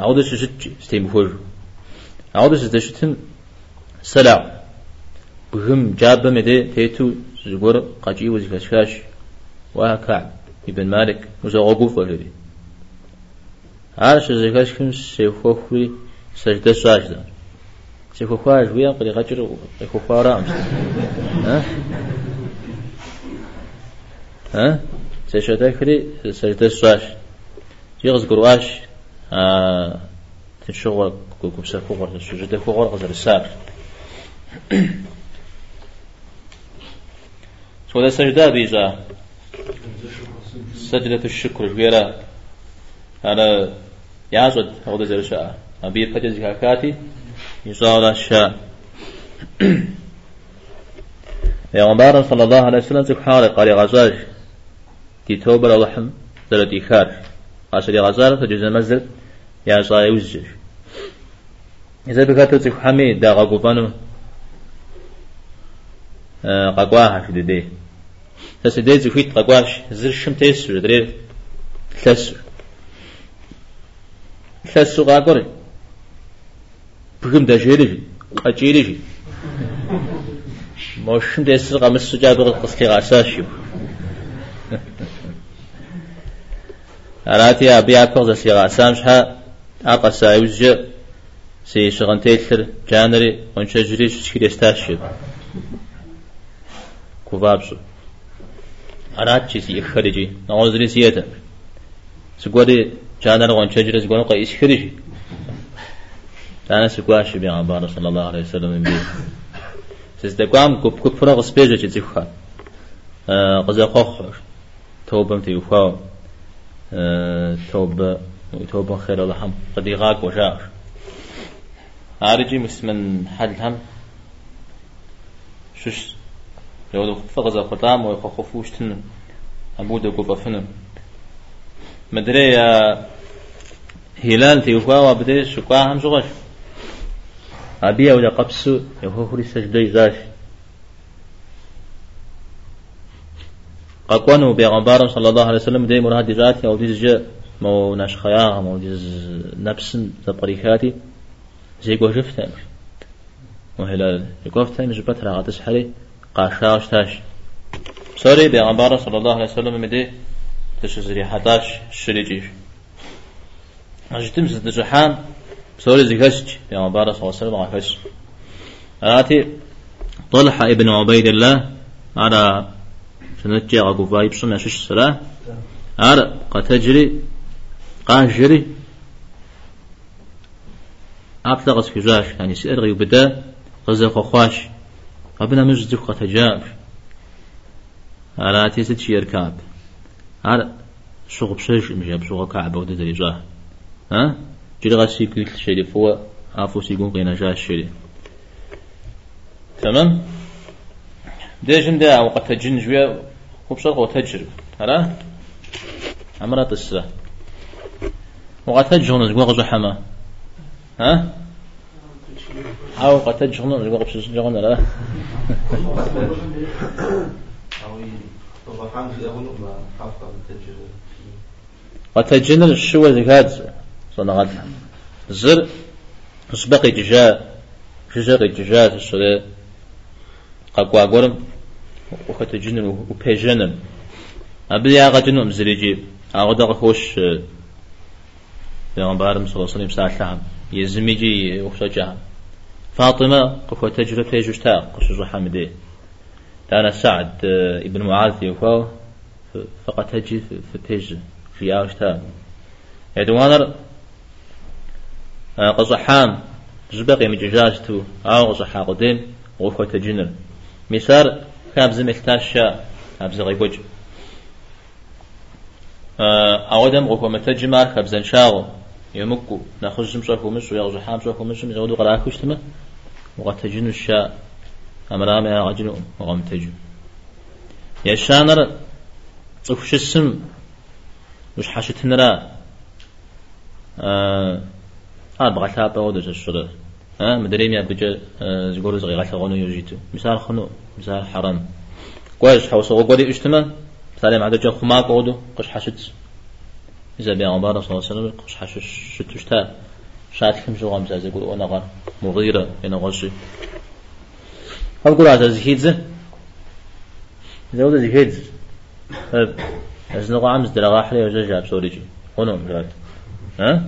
أعود شجت تي مفوج أعود شجتن سلع بهم جاب مدي تيتو زغور قاجي وزكاشاش وكعب ابن مالك وزغوقوف وهذي عارش زكاش كم سيخوخوي سجدة ساجدة. سيخوخواج ويا قد غجر يخوخوا رامش ها؟ ها؟ سيشتا كري سجدة ساج يغز قرواش آه تنشغل كوكوبسا فوق سجدة فوق غزر السار سودا سجدة بيزا سجدة الشكر غير أنا يازد هذا زر شاء أبي فجز كاتي يصال الشاء يا عمر صلى الله عليه وسلم سبحانه قال غزاج دي توبة لحم زر خار. أصل غزال فجز مزل يا صاي وزج إذا بكاتو تفهمي دا غوبانو قاقواها في دي تسدي زفيت قاقواش زر شم تيسر درير تلسر تلسر قاقوري بكم دا جيري قاجيري موشم تيسر قامس سجابة قصكي غاساشيو أراتي أبي أكوغ زسي غاسام شحا أقا سايوز سي شغن تيتر جانري ونشجري شكري استاشيو كوبابسو أرات شيء يخرجي نعوذ لي سيادة سقولي جانا وان شجرة سقولي قيس خرجي أنا سقواش بيان عبارة صلى الله عليه وسلم بي سيستقام كوب كوب فرق سبيجة تزيخا قزا خوخ توبم تيوخا توب توب خير الله هم قد يغاك وشاش عارجي مسمن حد هم؟ شش؟ لو فغز ختام ويخفوش تن أبود وقف فن مدري يا هلال تيوفا وبدي شقا هم شغش. أبي أو قبسو يهو هري سجدي زاش. قاقوانو بيغمبار صلى الله عليه وسلم دي مراد ذاتي أو ديز جاء مو ناش خياغ مو ديز نفس تبريكاتي. زي قوشفتها وهلال يقوفتها مش بترى غاتس حري. قاشاش تاش. سوري بيغمبار صلى الله عليه وسلم مدي. تشزري حتاش شريجيش أجتم زدجحان سوري زكشج بيغمبار صلى الله عليه وسلم غفش آتي طلحة ابن عبيد الله. على سنتجي غقوفا يبصم يشش سلا؟ على قتجري قاجري. أبتغس في جاش يعني سير غيبدا غزق خواش أبنا مش زفقة تجاب على تيست شي يركاب على شغل بشيش مش بشغل كعبة ودي درجة ها؟ جري غاسي كل شيء فوا عفو سيقون قينا جاء الشيء تمام؟ ديجن دا وقت تجن جوية وبشغل وتجرب هلا عمرها تسرة وقت تجن زقوا غزو حما ها؟ أو قد تجهن اللي وقف سجن لا قد تجن الشوى ذكاد صنعت. زر سبقي ججاء جزاقي ججاء الصلاة قاقوا قرم. وقد تجن وبيجن أبدي أغا جنو مزريجي أغا دغا خوش بيغمبارم صلى الله عليه وسلم ساعة يزميجي وخشجها فاطمة قفوة تجرى في جشتا قصص حمدي أنا سعد آه، ابن معاذ يوفاو فقط تجي في تيج في آشتا يدوانر آه، قصحام زبقي مججاجتو أو قصحا قدين غفوة تجنر مسار كابز ملتاشا كابز غيبوج آه، أودم غفوة متجمار كابزن شاغو يمكو ناخذ مشاكو مش ويغزو حام شاكو مش يزودو قراكوش تما وغتجن الشاء أمرام يا رجل وغم تجن يا شانر تفش السم مش حشت نرا. آه أبغى ثابة ودش الشر ها مدري ميا بجا زغور زغي غاث غنو يجيتو مثال خنو مثال حرام. كويس حوس غوري اجتماع مثال ما عاد جا خما قودو قش حشت. إذا بيان عمر صلى الله عليه وسلم قش حشت شتشتا شات كم جو غام زازي قول أنا غان مغيرة إن غشي هل قول هذا زهيدز زود زهيدز أز نقع عمز دلغا حلي وجا جاب سوريجي. هنا مجرد ها؟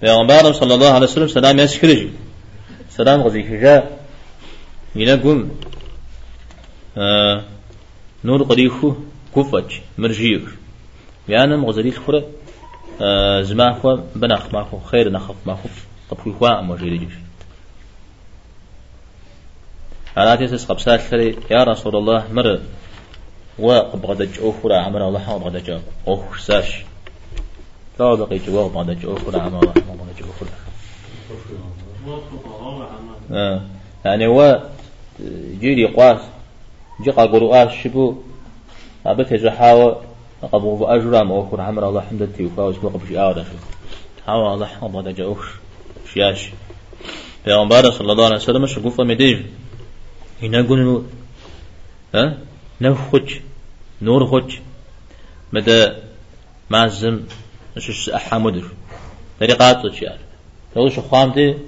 پیغمبر صلى الله عليه وسلم سلام يسكرج سلام غزي شجاع ينقوم آه نور قريخو كفج مرجيك يعني مغزري خورة آه زماخو بناخ ماخو خير نخف ماخو طب خوا مجيري على تيسس قبسات يا رسول الله مر وقبغدج أخرى عمر الله وقبغدج أخر ساش لا بقي جواب بعد جو أخرى عمر الله وقبغدج أخرى آه يعني هو جيري قاس جي قاقرو آس شبو أبت جحاوة قبو بأجرى ما أخر عمر الله حمد التيوفا وسبق بشي آودا شو حاوة الله وقبغدج أخر شياش پیغمبر صلى الله عليه وسلم شقوفة مديج هنا قلنا ها نفخج نور خج مدى معزم شش أحمدر طريقات تشيال لو شو خامتي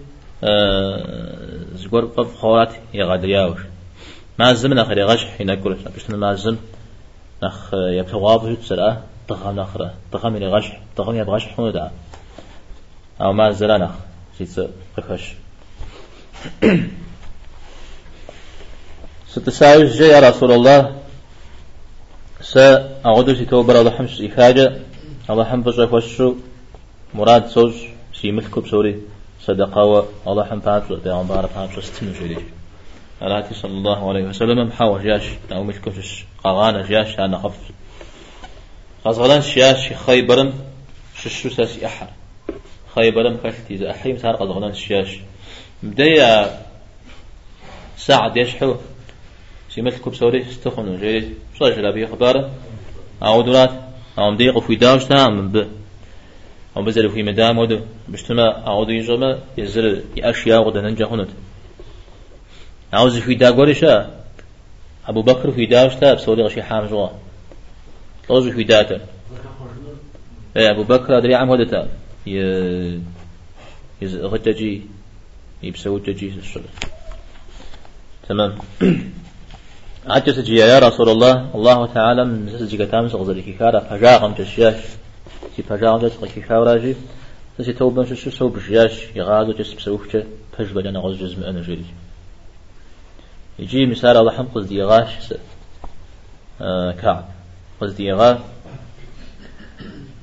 أه زقور قف خوات يغادر ياوش معزم نخر يغش هنا كل بس معزم نخ يبتغاب سرعة تخام نخرة. تخام يغش تخام يبغش حمدا أو ما زلنا سيت قفش ستساوي يا رسول الله. س أعود في توبر الله حمش إفاجة. الله حم بجا وشو مراد سوج سي ملك بسوري. صدقة الله حم باتو بيغمبار باتو ستنو شري علاتي صلى الله عليه وسلم محاول جاش أو ملك بش قغانا جاش أنا خف غزغلان شياش خيبرم ششو ساسي أحر. خيبرم كشتي إذا أحيم صار غزغلان شياش بداية ساعد يشحو سيمت كوب سوري استخن جيري صاج لا بي خبار أو أو مديق في داوش تام ب أو بزل في مدام ود بشتما أو دي جما يزل اشياء غدا ننجا هنت عاوز في دا غوريشا ابو بكر في داوش تاب سوري غشي حامجوا طوز في داتا إيه ابو بكر ادري عم ودتا ي يز غتجي يبسوتجي تمام. عجز جي يا رسول الله. الله تعالى من سجي كتام سغزل كيكارا فجاغم تشياش سي فجاغم تشياش كيكارا جي سي توبا شو سو بشياش يغادو جس بسوفشة فج بجانا غز جزم أنا جري يجي مثال الله حم قز ديغاش آه كعب. قز ديغا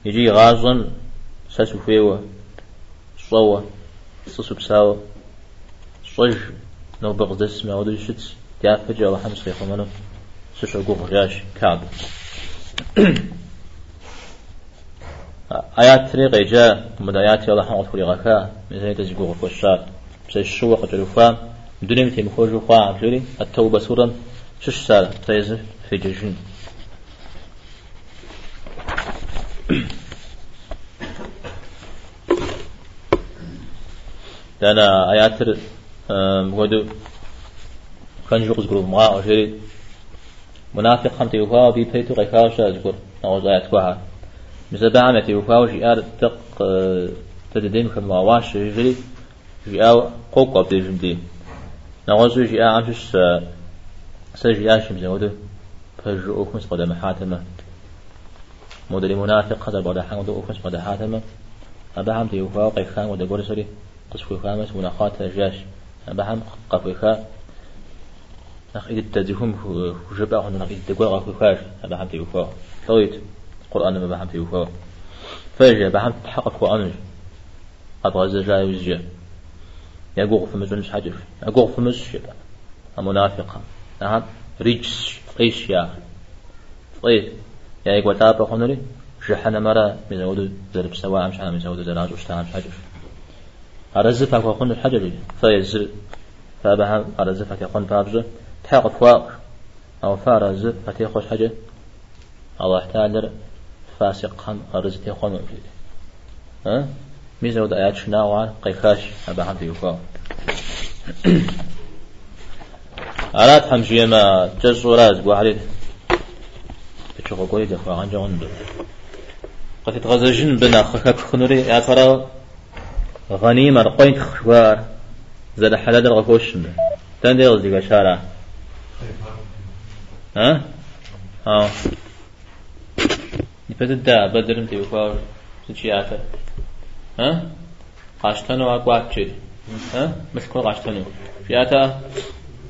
يجي غازن. ساسو فيوه صوة. صوصو بساوه صج نو بغدس ما ودو يا فجأة الله حمس خيخ منو سشو قوغ جاش كعب آيات طريقة جاء من آيات الله حمد خلي غكا مثل تزقوغ فوشات بس الشو قتلوا فام دنيا متي مخرج فا عبجري التوبة سورة شش سالة تيز في جيشن لأن آيات ودو كان جوز جروب ما أجري منافق خمت يوفا بي بيتو غيكاوش أذكر نعوز آيات كوها مزبا عمت يوفا وجي آر تق تددين كما واش جري جي آو قوق أبدي جمدي نعوز جي آ عمشش سجي آشم زودو فجر أوكمس قدم حاتمة مدري منافق هذا بعد حان ودو أوكمس قدم حاتمة. أبا عمت يوفا وقيخان ودو قرسوري قصفو خامس مناخات جاش أبا عم قفو خامس نخ إذا تدهم جبا هنا نخ إذا تقول غاكو فاش هذا حمتي وفا ثويت القرآن ما بحمتي وفا فاجأ بحمت تحقق وأنج أبغى زجاي وزجا يقول في مزون حجر يقول في مش شبا منافقة نعم. رجس. قيش يا طيب. يا يقول تابع خنري. جحنا مرة مزود ذرب سواء مش أنا مزود زراج وشتاع مش حجر أرزفك وخن الحجر فيزل فأبها أرزفك يقن فابزه. تحقق فاق أو فارز فتي خوش حاجة؟ الله تعالى فاسق هم أرز تي خون ها؟ ميزة ود آيات شنا وعن قيخاش أبا هم تيوفا على حمشي ما جز وراز بوحدي تشوفوا قولي دخوا عن جوند قد تغزجن بنا خكك خنوري يا ترى غنيمة قوين خشوار زاد حلال الغفوش تندي غزي شارع ها؟ ها. بددا بدرم تيوكار سجياتا ها? قاشتنو أقواتشي ها? مثل كل قاشتنو فياتا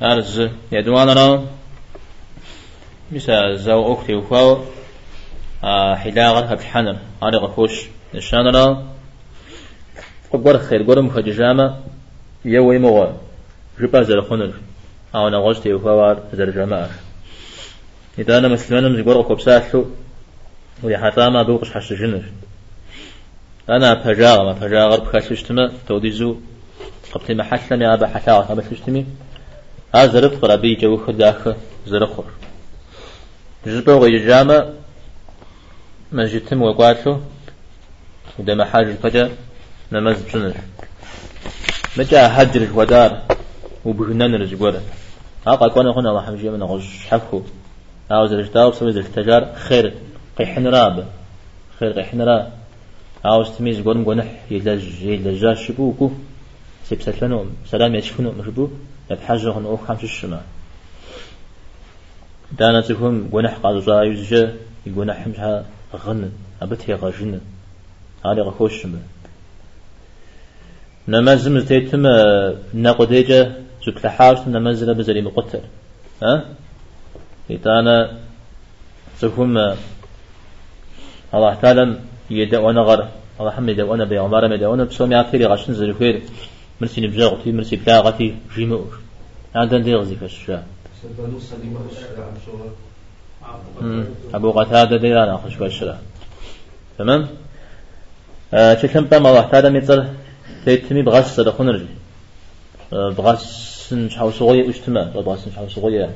أرز يدوان را مسا زو أختي وفاو حلاغر هبحنر على غفوش نشان را قبر خير قرم خججامة يوي مغا جبا زرخونر أو نغوش تيوفاوار زرجامة إذا مسلمان مزقور قبساتلو ويحطاما بوقش حش جنر أنا فجاغ ما فجاغ بخششتما توديزو قبتي محلم يا أبا حتاغ ما بخشتمي أزرف قربي جو خداخ زرخور جبو غيجامة مسجدتم وقاتلو وده محاج فجأة نمز جنر مجا حجر ودار وبهنان رجبورة هاقا كون هنا الله حمجي من غش حفو. أو زرجتاو بسوي زرجتجار خير قيحن راب. خير قيحن راب. أو استميز قرم قنح يلج يلجا شبوكو سيبسلنو سلام يشفنو مشبو يبحجه أو خمس الشمال دانا تفهم قنح قازا يزجا يقنح مشها غن. أبتي غجن. هذا غخوش شمال نمازم تيتم نقديجة زكلا حارس نمازل بزري مقتل. ها؟ إتانا تفهم الله تعالى يدعونا غر الله حمد يدعونا بيعمار يدعونا بسوم يعطيري غشن زرفير مرسي نبجاغتي مرسي بلاغتي جيمور عندنا دي غزي كشا أبو قتادة ديرانا أخش كشا تمام؟ آه تكلم بام الله تعالى ميتر تيتمي بغاس صدقون رجي آه بغاس نشحو صغير اجتماع بغاس نشحو صغير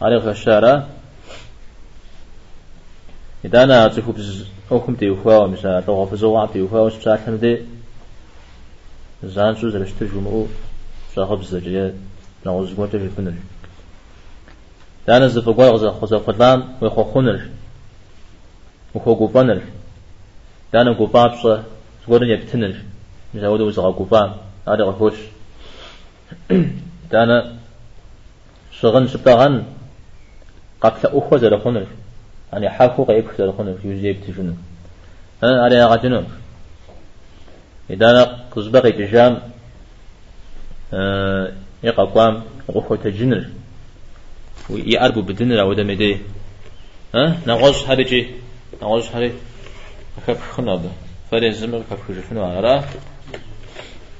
عليه الشارع. إذا أنا بز أوكم تيوفا لو غفزوا عم تيوفا وش بساعة حمدي زان شو زرش تجمعو شاخب زجية نعوز قوة إذا أنا زفقوا غزا خزا قدام ويخو خنر وخو قوبانر. إذا أنا قوبان بصا سقورن يبتنر مثلا ودو زغا قوبان. هذا غفوش. أنا شغن شبتغن قبل أخوة زر خنر يعني حافو قيب خسر خنر يوزي بتجنو ها على غجنو إذا أنا قزبقي تجام آه يقع قام غفو تجنر. ويأربو بدنر أو دمدي ها نغوش هرجي نغوش هري أكف خناب فرين زمر كف خجفنو على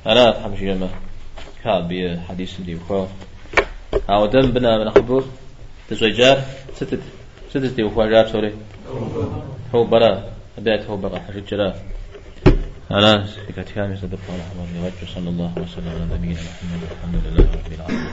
أنا حمشي ما كابي حديث دي وخو أو دم بنا من خبور تزوجار ستت ستت دي وخواجار سوري. هو برا أبيت هو برا حشد جرا أنا سكتكامي صدق الله صلى الله وسلم على نبينا محمد الحمد لله رب العالمين.